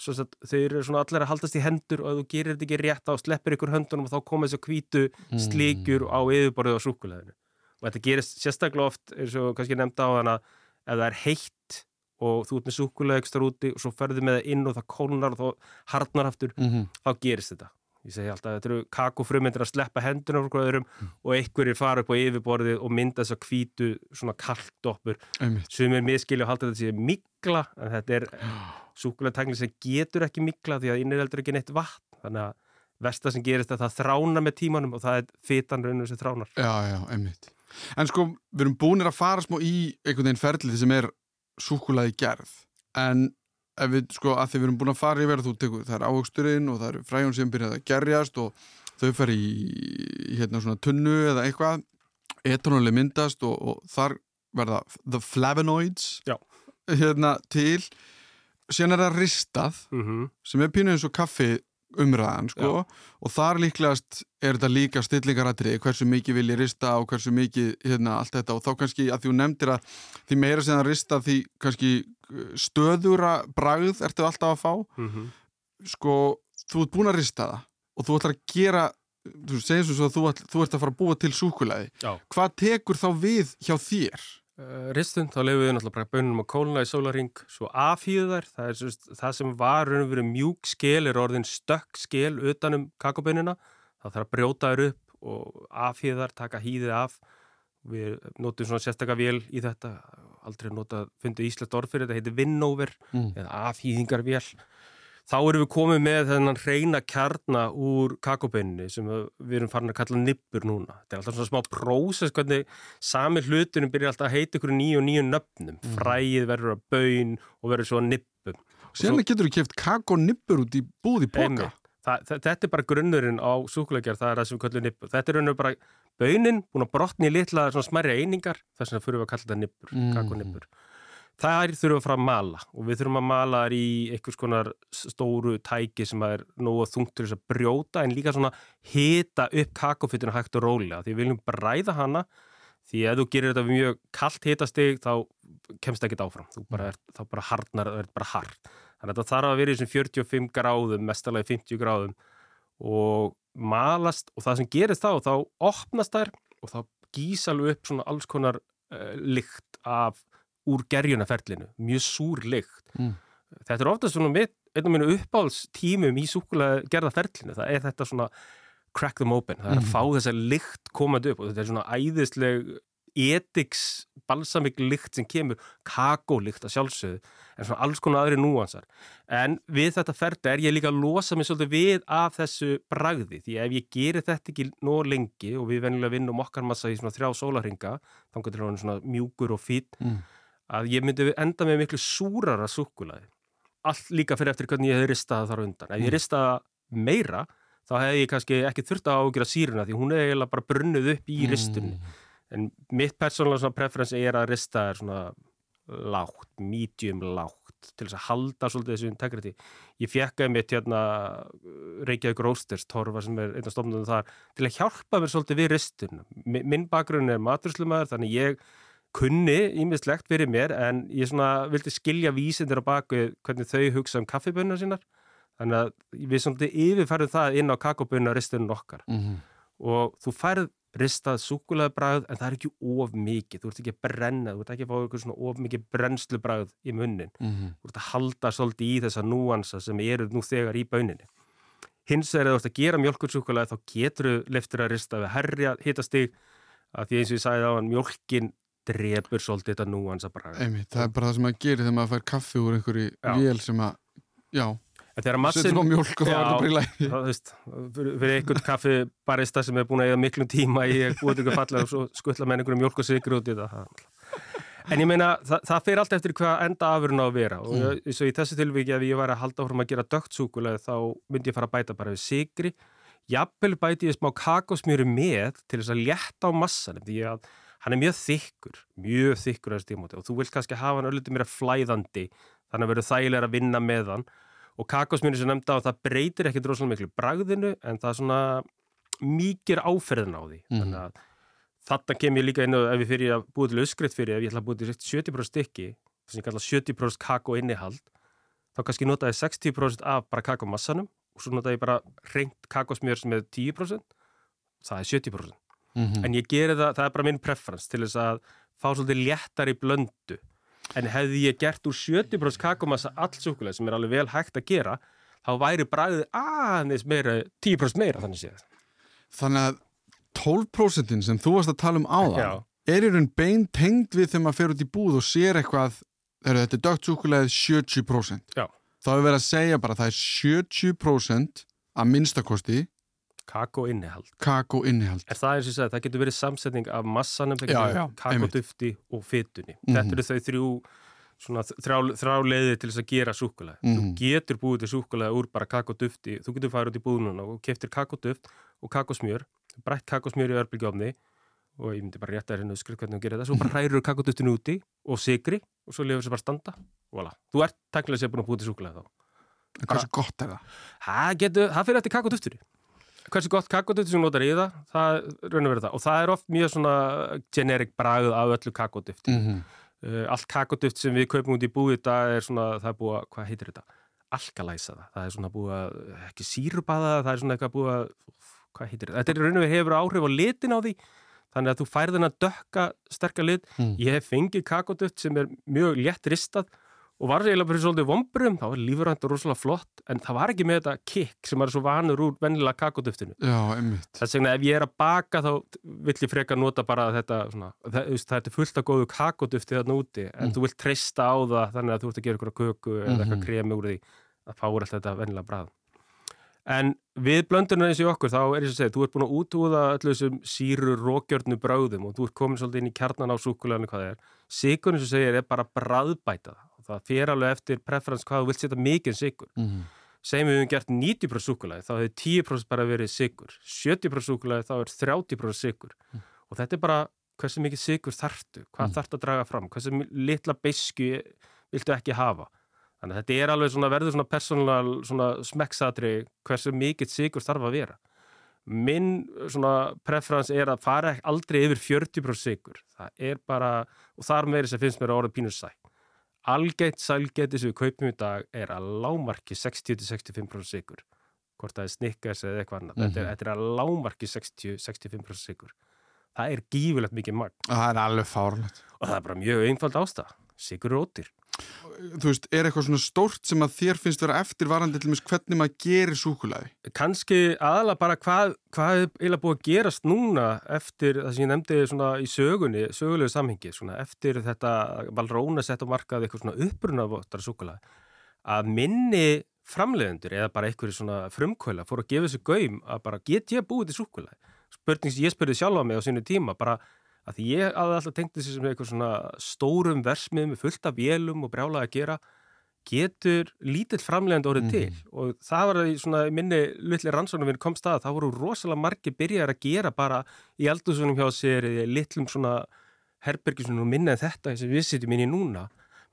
Speaker 2: þau eru svona allir að haldast í hendur og ef þú gerir þetta ekki rétt á sleppir ykkur höndunum og þá koma þessu kvítu slíkjur mm. á yfirborðið á súkulegðinu og þetta gerist sérstaklega oft eins og kannski nefnda á þann að ef það er heitt og þú ert með súkuleg ekstra úti og svo ferður með það inn og það kólnar og þá harnar aftur, mm -hmm. þá gerist þetta Ég segi alltaf þetta eru kakofrumindir að sleppa hendunum frá öðrum mm. og einhverjir fara upp á yfirborðið og mynda þess að kvítu svona kallt sem er miskili og halda þetta sér mikla en þetta er súkulega sem getur ekki mikla því að innireldur ekki neitt vatn þannig að versta sem gerist er að það þrána með tímanum og það er fytan raunum sem þránar.
Speaker 1: Já, já, einmitt. En sko, við erum búinir að fara smá í einhvern veginn ferlið sem er súkulaði gerð en ef við sko að því við erum búin að fara yfir þú tekur, það er áhugsturinn og það eru fræjum sem byrjaði að gerjast og þau fer í, í hérna svona tunnu eða eitthvað etanóli myndast og, og þar verða the flavonoids
Speaker 2: Já.
Speaker 1: hérna til síðan er það ristað mm -hmm. sem er pínuð eins og kaffi umræðan sko Já. og þar líklegast er þetta líka stillingarættri hversu mikið vil ég rista og hversu mikið hérna allt þetta og þá kannski að þú nefndir að því meira sem það rista því kannski uh, stöðura bragð ertu alltaf að fá mm -hmm. sko þú ert búin að rista það og þú ætlar að gera þú segir svo að þú, þú ert að fara að búa til súkulæði hvað tekur þá við hjá þér?
Speaker 2: Uh, ristun, þá lefum við náttúrulega bara bönunum á kóluna í sólaring, svo afhýðar það er svo, það sem var raun og verið mjúk skil er orðin stökk skil utanum kakobönuna, það þarf að brjóta þér upp og afhýðar taka hýðið af. Við notum svona sérstaklega vél í þetta. Aldrei nota, fundið Íslands orð fyrir þetta heitir Winnover mm. eða afhýðingarvél þá erum við komið með þennan reyna kjarna úr kakobeinni sem við erum farin að kalla nippur núna. Þetta er alltaf svona smá prósess hvernig sami hlutunum byrjar alltaf að heita ykkur nýju og nýju nöfnum. Mm. Fræið verður að baun og verður svo að nippum.
Speaker 1: Sérlega getur þú kæft kakonippur út í búði boka.
Speaker 2: Þetta er bara grunnurinn á súkuleikjar, það er það sem við kallum nippur. Þetta er raun og bara baunin, búin að brotni í litla smærri einingar, þess vegna fyrir við að kalla þetta nippur, mm. kakonippur þær þurfum að fara að mala og við þurfum að mala þær í einhvers konar stóru tæki sem er nógu þungt til þess að brjóta en líka svona hita upp kakofittina hægt og rólega því við viljum bræða hana því ef þú gerir þetta mjög kallt hitastig þá kemst það ekkit áfram. Þú bara er, þá bara hardnar, það er bara hard þannig að þetta þarf að vera í þessum 45 gráðum mestalagi 50 gráðum. Og malast og það sem gerist þá þá opnast þær og þá gísal upp svona alls konar uh, lykt af úr gerjunaferlinu, mjög súr lykt. Mm. Þetta er ofta svona mitt, einn af mínu uppáhaldstímum í súkulega gerðaferlinu, það er þetta svona crack them open, það er að mm. fá þessa lykt komandi upp og þetta er svona æðisleg etiks balsamik lykt sem kemur, kakólykt að sjálfsögðu, en svona alls konar aðri núansar. En við þetta ferli er ég líka að losa mig svolítið við af þessu bragði, því ef ég gerir þetta ekki nóg lengi og við venjulega vinnum okkar massa í svona þrjá sólarhinga, þá getur það svona mjúkur og fít mm að ég myndi enda með miklu súrara súkulaði. Allt líka fyrir eftir hvernig ég hef ristaða þar undan. Ef ég mm. ristaða meira, þá hef ég kannski ekki þurft að ágjöra síruna því hún er eiginlega bara brunnuð upp í ristunni. Mm. En mitt persónulega preferens er að rista er svona lágt, medium lágt til þess að halda svolítið þessu integrity. Ég fjekkaði mitt hérna Reykjavík Roasters, Torfa sem er einn af stofnunum þar, til að hjálpa mér svolítið við ristunum. Minn bakgrunn er maturslumæður þannig ég kunni ímislegt fyrir mér en ég svona vildi skilja vísindir á baku hvernig þau hugsa um kaffibunna sínar þannig að við svona yfirfærðum það inn á kakobunna ristunum okkar mm -hmm. og þú færð ristað súkulega bræð en það er ekki of mikið, þú ert ekki að brenna þú ert ekki að fá eitthvað svona of mikið brennslu bræð í munnin, mm -hmm. þú ert að halda svolítið í þessa núansa sem eru nú þegar í bauninni. Hins er að þú ert að gera mjölkursúkulega þá getur þú leftur að rista við herja hittastig að því eins og ég sagði á hann mjölkin drefur svolítið þetta núansa bræð.
Speaker 1: Einmitt, það er bara það sem að gera þegar maður fær kaffi úr einhverju vél sem að, já
Speaker 2: Settum
Speaker 1: á mjölk og það verður bara í lægi
Speaker 2: Fyrir einhvern kaffi barista sem er búin að eða miklum tíma í búið ykkur falla og skuttla með einhverju mjölk og sigur út í það En ég meina, það, það fyrir allt eftir hvað enda afurinn á að vera og mm. ég, í þessu tilviki ef ég var að halda áfram að gera dögtsúkulega þá myndi ég fara að bæta bara við sigri Jafnvel bæti ég smá kakosmjöru með til þess að létta á massanum því að hann er mjög þykkur mjög þykkur og þú vilt kannski hafa hann öllum mér að flæðandi þannig að verður þægilega að vinna með hann. Og kakosmjönu sem nefnda á það breytir ekkert rosalega miklu bragðinu en það er svona mikið áferðin á því. Mm. þannig að þarna kem ég líka inn og ef ég fyrir að búið til öskriðt fyrir ef ég ætla að búið til 70% stykki þess að ég kalla 70% kakó innihald þá kannski notaði 60% af bara kakómassanum og svo notaði ég bara reynd kakosmjör sem er 10% það er 70% mm -hmm. en ég geri það, það er bara minn preference til þess að fá svolítið léttar í blöndu en hefði ég gert úr 70% kakumassa allsúkulega sem er alveg vel hægt að gera þá væri bræðið aðeins meira 10% meira þannig séð
Speaker 1: Þannig að 12% sem þú varst að tala um áðan er í raun bein tengd við þegar maður fer út í búð og sér eitthvað er þetta dögt súkulegið 70% Já. þá er verið að segja bara það er 70% að minnstakosti
Speaker 2: Kakóinnihald.
Speaker 1: Kakóinnihald.
Speaker 2: Er það eins og ég sagði, það getur verið samsetning af massanum, það getur verið kakódufti og fytunni. Mm -hmm. Þetta eru þau þrjú, svona þrá, þrá leiði til þess að gera súkulega. Mm -hmm. Þú mhm. getur búið til súkulega úr bara kakódufti, þú getur farið út í búðununa og keftir kakóduft og kakósmjör, brætt kakósmjör í örbylgjófni og ég myndi bara rétta hérna skrið hvernig þú gerir það, svo bara hræður kakóduftinu úti og sigri og svo lefur það bara standa og voilà. Þú ert tæknilega sér búin að búið til súkulega þá.
Speaker 1: En hvað svo gott það?
Speaker 2: Fyrir eftir kakóduftinu hversu gott kakoduft sem notar í það, það raun og verið það. Og það er oft mjög svona generik bragð af öllu kakoduft mm -hmm. uh, allt kakoduft sem við kaupum út í búið það er svona, það er búið að, hvað heitir þetta? Alkalæsa það, það er svona búið að ekki sírubaða, það er svona eitthvað búið að hvað heitir þetta, þetta er raun og verið hefur áhrif á litin á því, þannig að þú færðin að dökka sterkar lit, mm. ég hef fengið kakoduft sem er mjög létt ristað og var eiginlega fyrir svolítið vombrum, það var lífurhænt og rosalega flott en það var ekki með þetta kikk sem er svo vanur úr vennilega kakoduftinu þess vegna ef ég er að baka þá vill ég freka nota bara þetta svona, það, það er fullt af góðu kakodufti þarna úti en mm. þú vilt treysta á það þannig að þú ert að gera eitthvað köku eða mm -hmm. eitthvað kremi úr því að fára alltaf þetta vennilega brað en við blöndunum eins og okkur þá er þess að segja, þú ert búin að útúða öllu þessum síru rókjörnu bráðum og þú ert komin svolítið inn í kjarnan á súkuleganu hvað það er. Sigur eins og segir er bara bræðbæta það fyrir alveg eftir preferens hvað þú vilt setja mikið sigur mm -hmm. segjum við hefum gert 90% súkulæði þá hefur 10% bara verið sigur 70% súkulæði þá er 30% sigur mm. og þetta er bara hversu mikið sigur þartu, hvað mm. þartu að draga fram hversu litla beisku viltu ekki hafa. Þannig að þetta er alveg svona, verður svona persónulega smekksadri hversu mikið sigur þarf að vera. Minn svona preferens er að fara aldrei yfir 40% sigur það er bara, og þar meiri sem finnst mér að orða pínur sætt algeitt sælgeti sem við kaupum í dag er að lámarki 60-65% sigur hvort það er snickers eða eitthvað annað. Mm -hmm. þetta, mhm. þetta er að lámarki 60-65% sigur það er gífilegt mikið magn.
Speaker 1: Það er alveg fárlegt
Speaker 2: og það er bara mjög einfald ástað sigur er ótir
Speaker 1: Þú veist, er eitthvað svona stórt sem að þér finnst vera eftirvarandi til og með hvernig maður gerir súkulæði?
Speaker 2: Kanski aðalega bara hvað, hvað er eiginlega búið að gerast núna eftir það sem ég nefndi svona í sögunni, sögulegu samhengi, svona eftir þetta valróna sett á markað eitthvað svona upprunavottar súkulæði að minni framleiðendur eða bara eitthvað svona frumkvöla fór að gefa þessu gaum að bara get ég búið til súkulæði? Spurning sem ég spurði sjálfa mig á sínu tíma bara að því ég aðeins alltaf tengdi þessi sem eitthvað svona stórum versmiðum fullt af vélum og brjálaði að gera getur lítill framlegand orðið mm. til og það var í svona minni litli rannsóknum við komst að það voru rosalega margi byrjar að gera bara í aldursunum hjá sér litlum svona herbergisunum og minna en þetta sem við sitjum inn í núna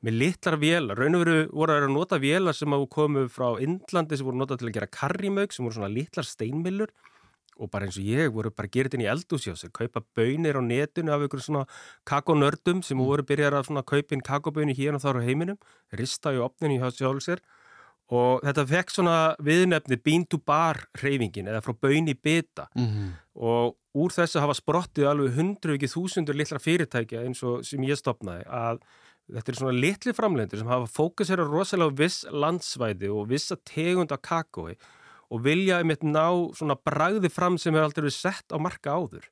Speaker 2: með litlar vélar, raun og veru voru að nota vélar sem hafa komið frá Indlandi sem voru notað til að gera karrimauk sem voru svona litlar steinmillur og bara eins og ég voru bara að inn í eldúsjásir, kaupa bönir á netinu af einhverjum svona kakonördum sem mm. voru byrjar að svona kaupa inn kakoböni hérna þar á heiminum, rista í opninu hjá sjálfsir og þetta fekk svona viðnefni bean to bar reyfingin eða frá böni beta mm -hmm. og úr þessu hafa sprottið alveg hundru ekki þúsundur lilla fyrirtækja eins og sem ég stopnaði að þetta er svona litli framlendur sem hafa fókusera rosalega viss landsvæði og vissa tegund af kakói og vilja eitt ná svona bragði fram sem er aldrei sett á marka áður.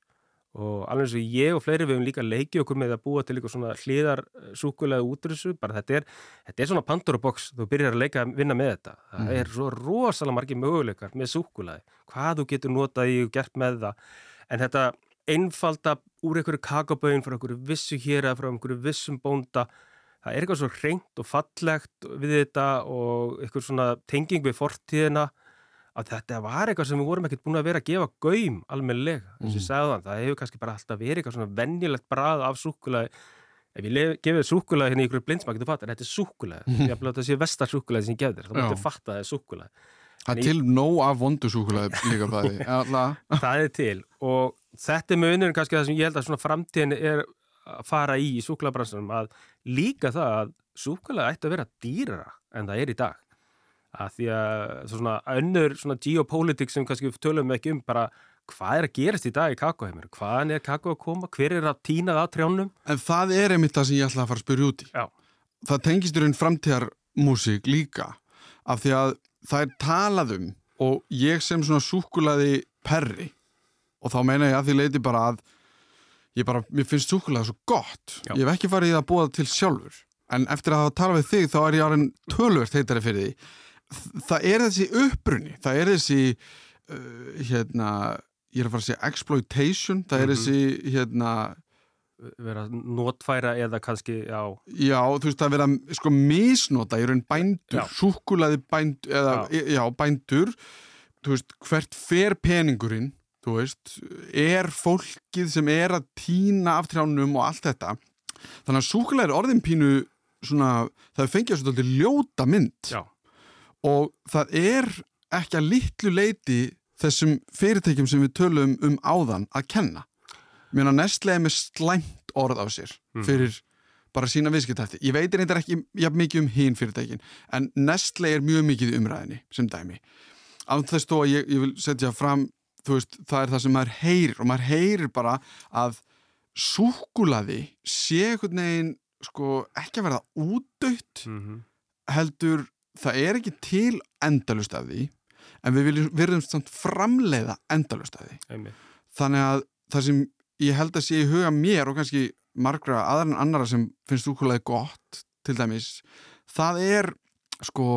Speaker 2: Og alveg eins og ég og fleiri við hefum líka leikið okkur með að búa til eitthvað svona hlýðarsúkulega útrúsu, bara þetta er, þetta er svona Pandora box, þú byrjar að leika að vinna með þetta, það mm. er svo rosalega margir möguleikar með súkulega, hvað þú getur notað í og gert með það, en þetta einfalda úr einhverju kakabögin frá einhverju vissu hér eða frá einhverju vissum bónda, það er eitthvað svo reynd og fallegt við þetta og einhver svona tenging við fortíðina að þetta var eitthvað sem við vorum ekkert búin að vera að gefa gaum almennilega, eins og ég mm. sagði þann það hefur kannski bara alltaf verið eitthvað svona vennilegt brað af súkulæði ef ég gefið súkulæði hérna í ykkur blindsmak þú fattar, þetta er súkulæði, ég hafði að sé vestar súkulæði sem ég gefði þér, þá mútti fatta að það er súkulæði
Speaker 1: Það er til nóg af vondu súkulæði líka bæði
Speaker 2: Það er til. Og þetta er með unnurinn kannski það sem ég held að svona framtíðin er að fara í í súkulæðabransunum að líka það að súkulæði ætti að vera dýrara en það er í dag að því að svona önnur svona geopolitics sem kannski við tölum ekki um bara hvað er að gerast í dag í kakóheimur hvaðan er kakó að koma, hver er að týna það trjánum?
Speaker 1: En það er einmitt það sem ég ætla að fara að spyrja út í
Speaker 2: Já.
Speaker 1: það tengist í raun framtíðarmúsík líka af því að það er talaðum og ég sem svona súkulaði perri og þá meina ég að því leiti bara að ég bara, mér finnst súkulaði svo gott Já. ég hef ekki farið í að búa það til sjálfur en eftir að hafa talað við þig þá er ég árin tölvert heitari fyrir því það er þessi upprunni, það er þessi uh, hérna, ég er að fara að segja exploitation, það er mm -hmm. þessi hérna
Speaker 2: vera notfæra eða kannski, já.
Speaker 1: Já, þú veist, það vera sko misnota í raun bændur, súkulaði bændur eða, já. já, bændur. Veist, hvert fer peningurinn veist, er fólkið sem er að týna af trjánum og allt þetta. Þannig að súkulaði er orðinpínu svona, það fengið svona ljóta mynd.
Speaker 2: Já
Speaker 1: og það er ekki að litlu leiti þessum fyrirtækjum sem við tölum um áðan að kenna. Mér finnst að Nestle er með slæmt orð á sér mhm. fyrir mm. bara sína viðskiptætti. Ég veitir eitthvað ekki ja, mikið um hín fyrirtækin en Nestle er mjög mikið umræðinni sem dæmi. Af þess þó að ég, ég vil setja fram, þú veist, það er það sem maður heyrir og maður heyrir bara að súkulaði sé einhvern veginn sko ekki að verða útdöytt mm -hmm. heldur það er ekki til endalust af því en við verðum samt framleiða endalust af því
Speaker 2: Einmitt.
Speaker 1: þannig að það sem ég held að sé í huga mér og kannski margra aðra en annara sem finnst úrkvæðið gott til dæmis, það er sko,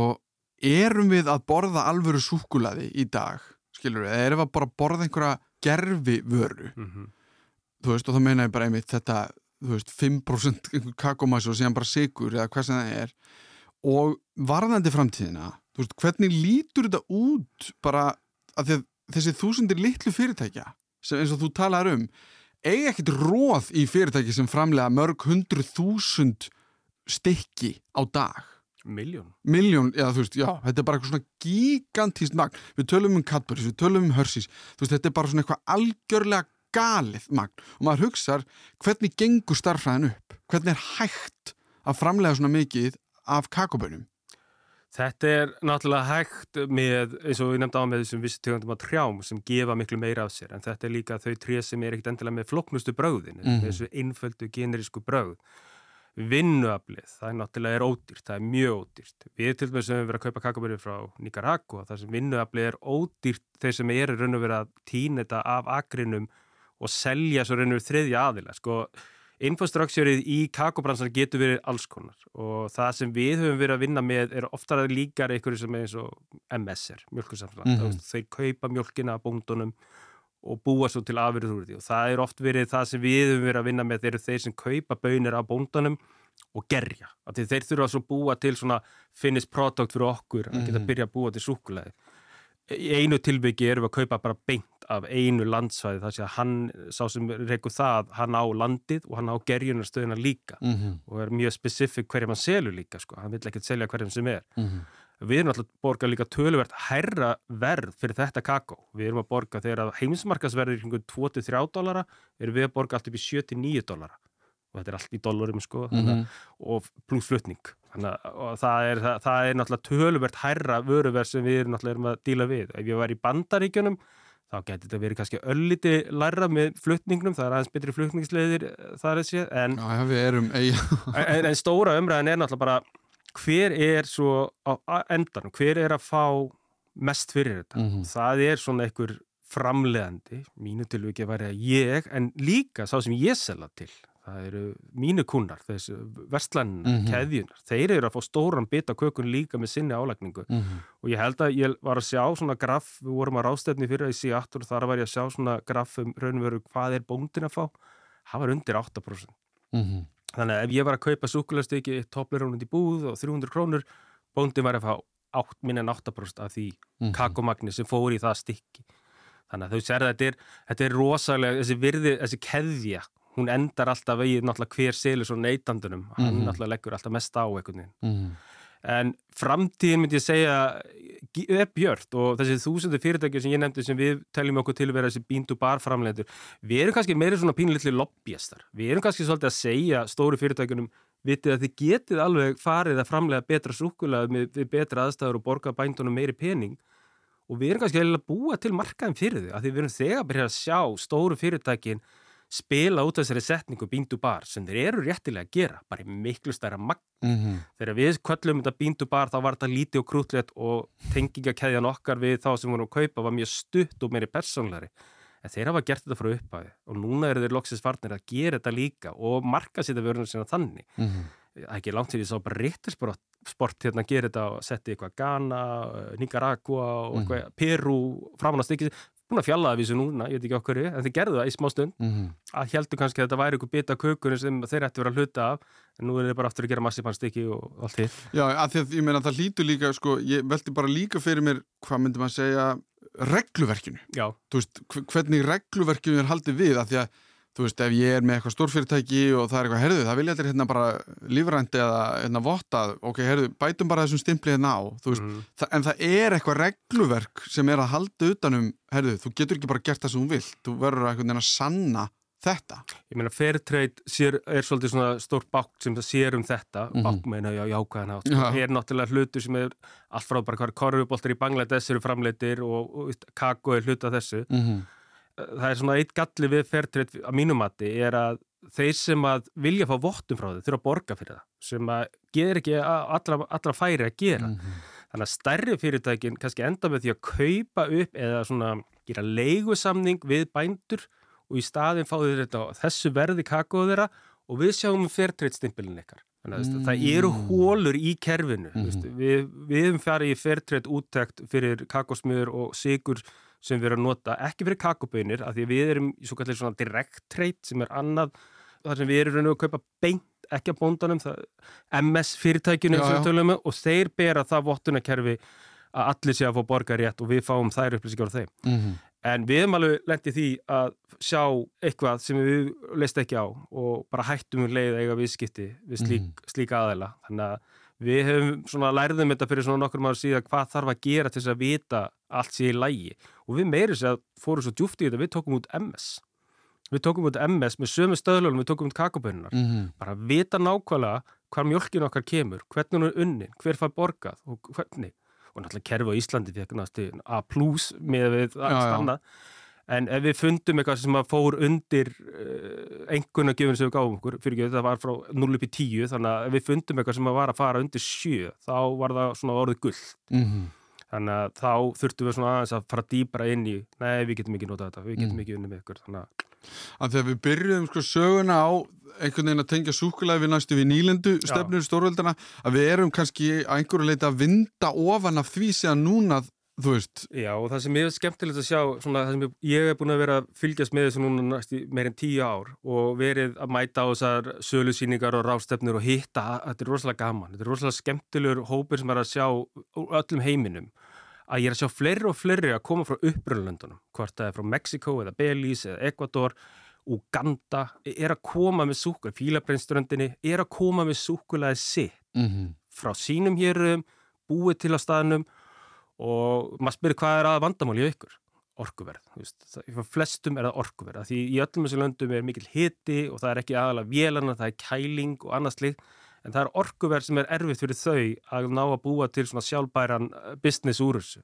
Speaker 1: erum við að borða alvöru súkulaði í dag skilur við, eða erum við að bara borða einhverja gerfi vöru mm -hmm. þú veist, og þá meina ég bara einmitt þetta, þú veist, 5% kakomassu og síðan bara sigur eða hvað sem það er og varðandi framtíðina veist, hvernig lítur þetta út bara að þessi þúsundir litlu fyrirtækja sem eins og þú talar um eigi ekkert róð í fyrirtæki sem framlega mörg hundru þúsund stykki á dag?
Speaker 2: Miljón
Speaker 1: Miljón, já þú veist, já, þetta er bara eitthvað svona gigantískt magn, við tölum um Cadbury við tölum um Hershey's, þú veist, þetta er bara svona eitthvað algjörlega galið magn. Og maður hugsaður, hvernig gengur starfræðin upp, hvernig er hægt að framlega svona mikið af kakobönum?
Speaker 2: Þetta er náttúrulega hægt með, eins og við nefndum á með þessum vissi tegundum af trjám sem gefa miklu meira af sér en þetta er líka þau tré sem er ekkit endilega með floknustu bröðin, mm -hmm. þessu einföldu generísku bröð. Vinnuaflið, það er náttúrulega er ódýrt, það er mjög ódýrt. Við til dæmis sem við verðum að kaupa kakoböru frá Nicaragua, þar sem vinnuaflið er ódýrt þeir sem eru raun og verið að týna þetta af agrinum og selja svo raun og verið þriðja aðila, sko Infostruktúrið í kakobransan getur verið alls konar og það sem við höfum verið að vinna með er oftar að líka einhverju sem er eins og MS-er, mjölkursamfélag. Mm -hmm. Þeir kaupa mjölkina á bóndunum og búa svo til afverðið úr því og það er oft verið það sem við höfum verið að vinna með þeir eru þeir sem kaupa bönir á bóndunum og gerja. Þeir þurfa svo búa til svona finnist produkt fyrir okkur að geta mhm. byrja að búa til súkulæði. Í einu tilbyggi erum við að kaupa bara beint af einu landsvæði þar sé að hann, sá sem reyku það, hann á landið og hann á gerjunarstöðina líka mm -hmm. og er mjög spesifik hverjum hann selur líka sko, hann vil ekkert selja hverjum sem er. Mm -hmm. Við erum alltaf borga líka töluvert herra verð fyrir þetta kakó. Við erum að borga þegar heimsmarkasverðir er kring 23 dólara, erum við að borga alltaf í 79 dólara og þetta er allt í dólarum sko mm -hmm. og pluss flutning. Þannig að það er, það, það er náttúrulega töluvert herra vöruverð sem við erum náttúrulega að díla við. Ef ég var í bandaríkjunum þá getur þetta verið kannski ölliti læra með flutningnum, það er aðeins betri flutningsleiðir eh, þar að sé, en,
Speaker 1: Já, erum
Speaker 2: en, en stóra umræðin er náttúrulega bara hver er svo á endan, hver er að fá mest fyrir þetta. Mm -hmm. Það er svona einhver framlegandi, mínu tilviki að vera ég, en líka sá sem ég selða til það eru mínu kunnar, þessu verslannina, mm -hmm. keðjunar, þeir eru að fá stóran bit af kökun líka með sinni álagningu mm -hmm. og ég held að ég var að sjá svona graf, við vorum að rástefni fyrir að ég sé aftur og þar var ég að sjá svona graf um raunveru hvað er bóndin að fá það var undir 8% mm -hmm. þannig að ef ég var að kaupa sukulastöki toppleirónund í búð og 300 krónur bóndin var að fá 8, minn en 8% af því mhm. kakomagni sem fór í það stykki þannig að þau að þetta er, þetta er rosalega, þessi virði, þessi keðja hún endar alltaf vegið náttúrulega hver selur svo neytandunum, hann mm -hmm. náttúrulega leggur alltaf mest á einhvern veginn. Mm -hmm. En framtíðin myndi ég segja er björnt og þessi þúsundu fyrirtæki sem ég nefndi sem við teljum okkur til að vera þessi bíndu barframlendur, við erum kannski meira svona pínlitli lobbyistar. Við erum kannski svolítið að segja stóru fyrirtækunum vitið að þið getið alveg farið að framlega betra súkulega með betra aðstæður og borga bændunum meiri pening og við erum kannski að búa til markaðin fyrir þau, að því við erum þegar að byrja að sjá stóru fyrirtækin spila út þessari setningu bíndu bar sem þeir eru réttilega að gera, bara í miklu stærra magn. Mm -hmm. Þegar við kvöllum þetta bíndu bar þá var þetta lítið og krútlegt og tengingakæðjan okkar við þá sem vorum að kaupa var mjög stutt og meiri persónlari. En þeir hafa gert þetta frá upphæði og núna eru þeir loksins farnir að gera þetta líka og marka sér þetta vörðunum sína þannig. Mm -hmm. Ekki langt til því að það bara réttisport sport hérna að gera þetta og setja eitthvað Ghana, Nicaragua og mm -hmm. Peru framan á stykkið búin að fjalla við þessu núna, ég veit ekki okkur en þeir gerðu það í smá stund mm -hmm. að heldur kannski að þetta væri eitthvað bita kökunum sem þeir ætti að vera að hluta af en nú er þeir bara aftur að gera massipannstykki og allt hitt
Speaker 1: Já, af því að ég meina að það lítur líka sko, ég veldi bara líka fyrir mér hvað myndi maður segja regluverkinu
Speaker 2: Já.
Speaker 1: þú veist, hvernig regluverkinu er haldið við, af því að þú veist, ef ég er með eitthvað stórfyrirtæki og það er eitthvað, herðu, það vilja allir hérna bara lífrændi eða hérna vottað, ok, herðu, bætum bara þessum stimpli hérna á, veist, mm. það, en það er eitthvað regluverk sem er að halda utanum, herðu, þú getur ekki bara gert það sem þú vilt, þú verður að, að sanna þetta.
Speaker 2: Ég meina, sér, er svolítið svona stór bák sem það sér um þetta, mm -hmm. bák meina já, jákvæðan átt, það er náttúrulega hlutu sem er allt frá bara hvað korfuboltar í Bangladesh eru framleitir og, og, og kakó er hluta þessu. Mm -hmm það er svona eitt galli við fertrið að mínumatti er að þeir sem að vilja fá vottum frá þau þurfa að borga fyrir það sem að getur ekki allra, allra færi að gera mm -hmm. þannig að stærri fyrirtækin kannski enda með því að kaupa upp eða svona gera leigusamning við bændur og í staðin fá þau þetta þessu verði kakóð þeirra og við sjáum fertriðstimpilin ykkar þannig að mm -hmm. það eru hólur í kerfinu mm -hmm. við, hefum farið í fertrið úttækt fyrir kakósmiður og sigur sem við erum að nota, ekki fyrir kakobönir af því við erum í svo kallir svona direct trade sem er annað, þar sem við erum að kaupa beint, ekki að bóndanum MS fyrirtækjunum tölum um og þeir bera það vottunarkerfi að allir sé að fá borga rétt og við fáum þær upplýsingar á þeim mm -hmm. en við erum alveg lendið því að sjá eitthvað sem við leist ekki á og bara hættum um leið eiga viðskipti við slík, mm -hmm. slík aðeila þannig að við hefum svona lærðum þetta fyrir svona nokkur maður síðan hvað þarf að gera til þess að vita allt sé í lægi og við meirum sér að fórum svo djúft í þetta við tókum út MS við tókum út MS með sömu stöðlunum við tókum út kakobönnunar mm -hmm. bara að vita nákvæmlega hvar mjölkin okkar kemur hvernig hún er unni, hver fær borgað og hvernig, og náttúrulega kerfi á Íslandi því að A plus með við allt annað En ef við fundum eitthvað sem að fór undir uh, einhverna gefinu sem við gáum okkur, fyrir ekki það var frá 0 upp í 10, þannig að ef við fundum eitthvað sem að var að fara undir 7, þá var það svona orðið gull. Mm -hmm. Þannig að þá þurftum við svona aðeins að fara dýbra inn í, nei við getum ekki notað þetta, við getum mm. ekki unni með ykkur. Þannig að...
Speaker 1: að þegar við byrjuðum sko söguna á einhvern veginn að tengja súkulæði við næstu við nýlendu stefnur stórveldana, að við erum kannski að einhverju leita að vinda ofan af því sem núna þú veist
Speaker 2: Já og það sem ég er skemmtilegt að sjá svona, sem ég, ég hef búin að vera að fylgjast með þessu núna næstu meirinn tíu ár og verið að mæta á þessar sölusýningar og rástefnir og hitta þetta er rosalega gaman, þetta er rosalega skemmtilegur hópur sem er að sjá öllum heiminum að ég er að sjá fleiri og fleiri að koma frá uppröðlöndunum hvort það er frá Mexiko eða Belize eða Ecuador Uganda er að koma með súkulæði, Fílabreinströndinni er að koma með súkulæði sitt mm -hmm. frá sínum hérum, búið til á staðnum og maður spyrir hvað er að vandamáli í ykkur? Orkuverð, flestum er það orkuverð því í öllum þessu löndum er mikil hiti og það er ekki aðalega vélana, það er kæling og annað slikt, en það er orkuverð sem er erfitt fyrir þau að ná að búa til svona sjálfbæran eh, business úr þessu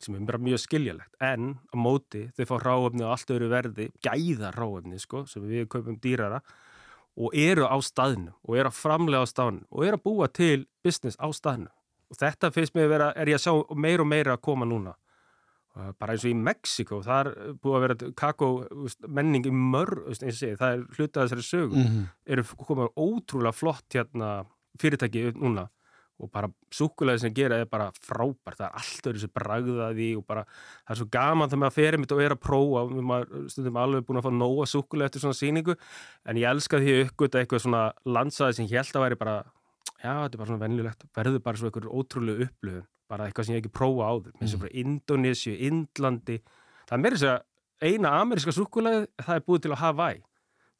Speaker 2: sem er bara mjög skiljalegt en á móti þau fá ráöfni og allt öru verði gæða ráöfni sko sem við kaupum dýrara og eru á staðinu og eru að framlega á staðinu og eru að búa til business á staðinu og þetta finnst mér að vera, er ég að sjá meira og meira að koma núna. Bara eins og í Mexiko, það er búið að vera kakó menning í mörg segi, það er hlutað þessari sögu. Mm -hmm. eru komað ótrúlega flott hérna, fyrirtæki núna. Og bara súkulæði sem gera er bara frábært, það er allt öðru sem bragðaði og bara það er svo gaman þegar maður ferir mitt og er að prófa. Og stundum alveg búin að fá nóga súkulæði eftir svona síningu en ég elska því að uppgöta eitthvað svona landsaði sem ég held að væri bara já, þetta er bara svona vennilegt, verður bara svona eitthvað ótrúlega upplöfun bara eitthvað sem ég ekki prófa á þau eins og frá Indonési, Indlandi. Það er meira þess að eina ameríska súkulæði það er búið til á Hawaii.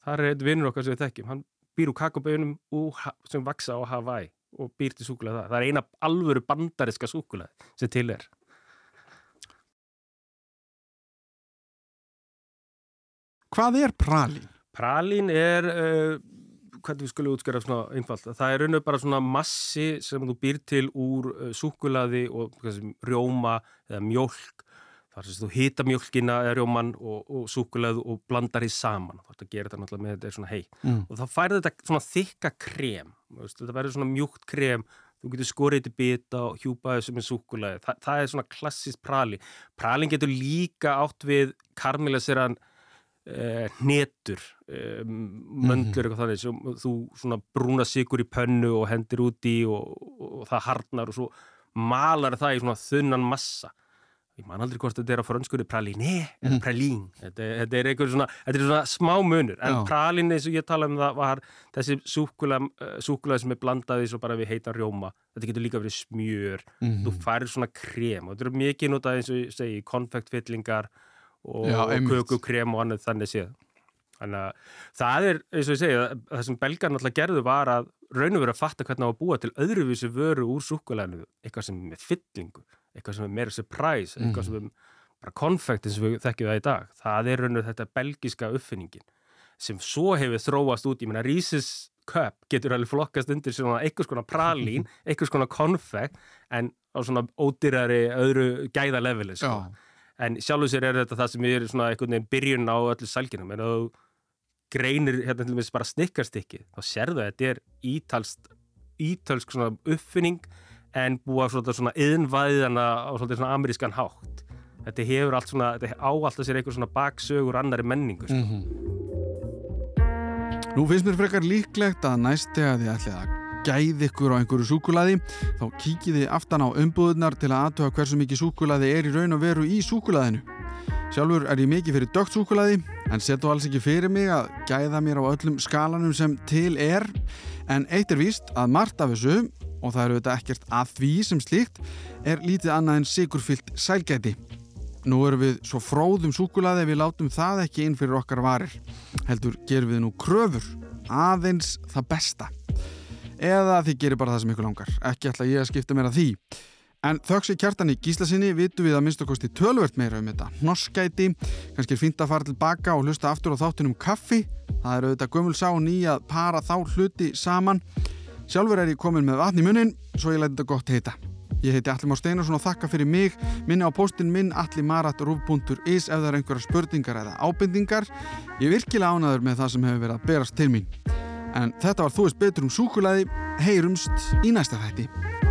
Speaker 2: Það er einn vinnur okkar sem við þekkjum. Hann býr úr kakoböunum sem vaksa á Hawaii og býr til súkulæði það það er eina alvöru bandariska súkulæði sem til er.
Speaker 1: Hvað er pralín?
Speaker 2: Pralín er uh, hvernig við skulum útskjara svona einfalt. Það er raun og bara svona massi sem þú býr til úr uh, súkulaði og kannski, rjóma eða mjölk þar sem þú hita mjölkina eða rjóman og, og súkulaði og blandar því saman. Þá er þetta að gera þetta náttúrulega með þetta er svona hei mm. og þá færður þetta svona þykka krem þetta verður svona mjúkt krem. Þú getur skorið til bita og hjúpa þessu með súkulaði Þa, það er svona klassist prali. Pralin getur líka átt við karmilaseran Uh, hnetur uh, möndlur eitthvað þannig sem þú svona brúna sigur í pönnu og hendir úti og, og það harnar og svo malar það í svona þunnan massa. Ég man aldrei hvort þetta er á franskunni praliné eða mm. pralín þetta, þetta er eitthvað svona, svona smá munur. En pralín eins og ég tala um það var þessi súkulega uh, sem er blandaði svo bara við heita rjóma. Þetta getur líka verið smjör. Mm þú farir svona krem og þetta er mikið notað eins og ég segi konfektfyllingar og, og kökukrem og annað þannig séð. Þannig að það er, eins og ég segja, það sem belgar náttúrulega gerðu var að raun og verið að fatta hvernig það var að búa til öðruvísi vöru úr súkulæðinu, eitthvað sem er með fyllingu, eitthvað sem er meira surprise, eitthvað sem er bara konfekt eins og við þekkjum það í dag. Það er raun og þetta belgiska uppfinningin sem svo hefur þróast út, ég menna Reese's Cup getur alveg flokkast undir svona eitthvað svona pralín, eitthvað svona konfekt en á svona ódýrari öðru gæða leveli sko. En sjálfur sér er þetta það sem er svona einhvern veginn byrjun á öllu sælginum. En þú greinir hérna til og með bara snikkarstykki þá sérðu að þetta er ítalst ítalsk svona uppfinning en búa svona svona yðnvæðana á svona amerískan hátt. Þetta hefur allt svona, þetta á alltaf sér einhver svona baksögur annari menningu mm -hmm.
Speaker 1: Nú finnst mér frekar líklegt að næsti að þið ætlið að gæð ykkur á einhverju súkulaði þá kíkiði aftan á umbúðunar til að aðtöða hversu mikið súkulaði er í raun og veru í súkulaðinu. Sjálfur er ég mikið fyrir dögt súkulaði en setu alls ekki fyrir mig að gæða mér á öllum skalanum sem til er en eitt er víst að margt af þessu og það eru þetta ekkert að því sem slíkt er lítið annað en sigurfyllt sælgæti. Nú erum við svo fróðum súkulaði við látum það ekki inn fyrir okkar varir. Heldur gerum við nú kröfur aðeins það besta eða þið gerir bara það sem ykkur langar ekki ætla ég að skipta mér að því en þauks í kjartan í gíslasinni vitum við að minnst okkosti tölvert meira um þetta norskæti, kannski er fínt að fara tilbaka og hlusta aftur á þáttunum kaffi það eru auðvitað gömul sá nýja að para þá hluti saman sjálfur er ég komin með vatn í munnin svo ég læti þetta gott heita Ég heiti Alli Már Steinarsson og þakka fyrir mig. Minna á postin minn allimarat.ruf.is ef það er einhverja spurningar eða ábendingar. Ég er virkilega ánaður með það sem hefur verið að berast til mín. En þetta var Þú veist betur um súkulæði, heyrumst í næsta þætti.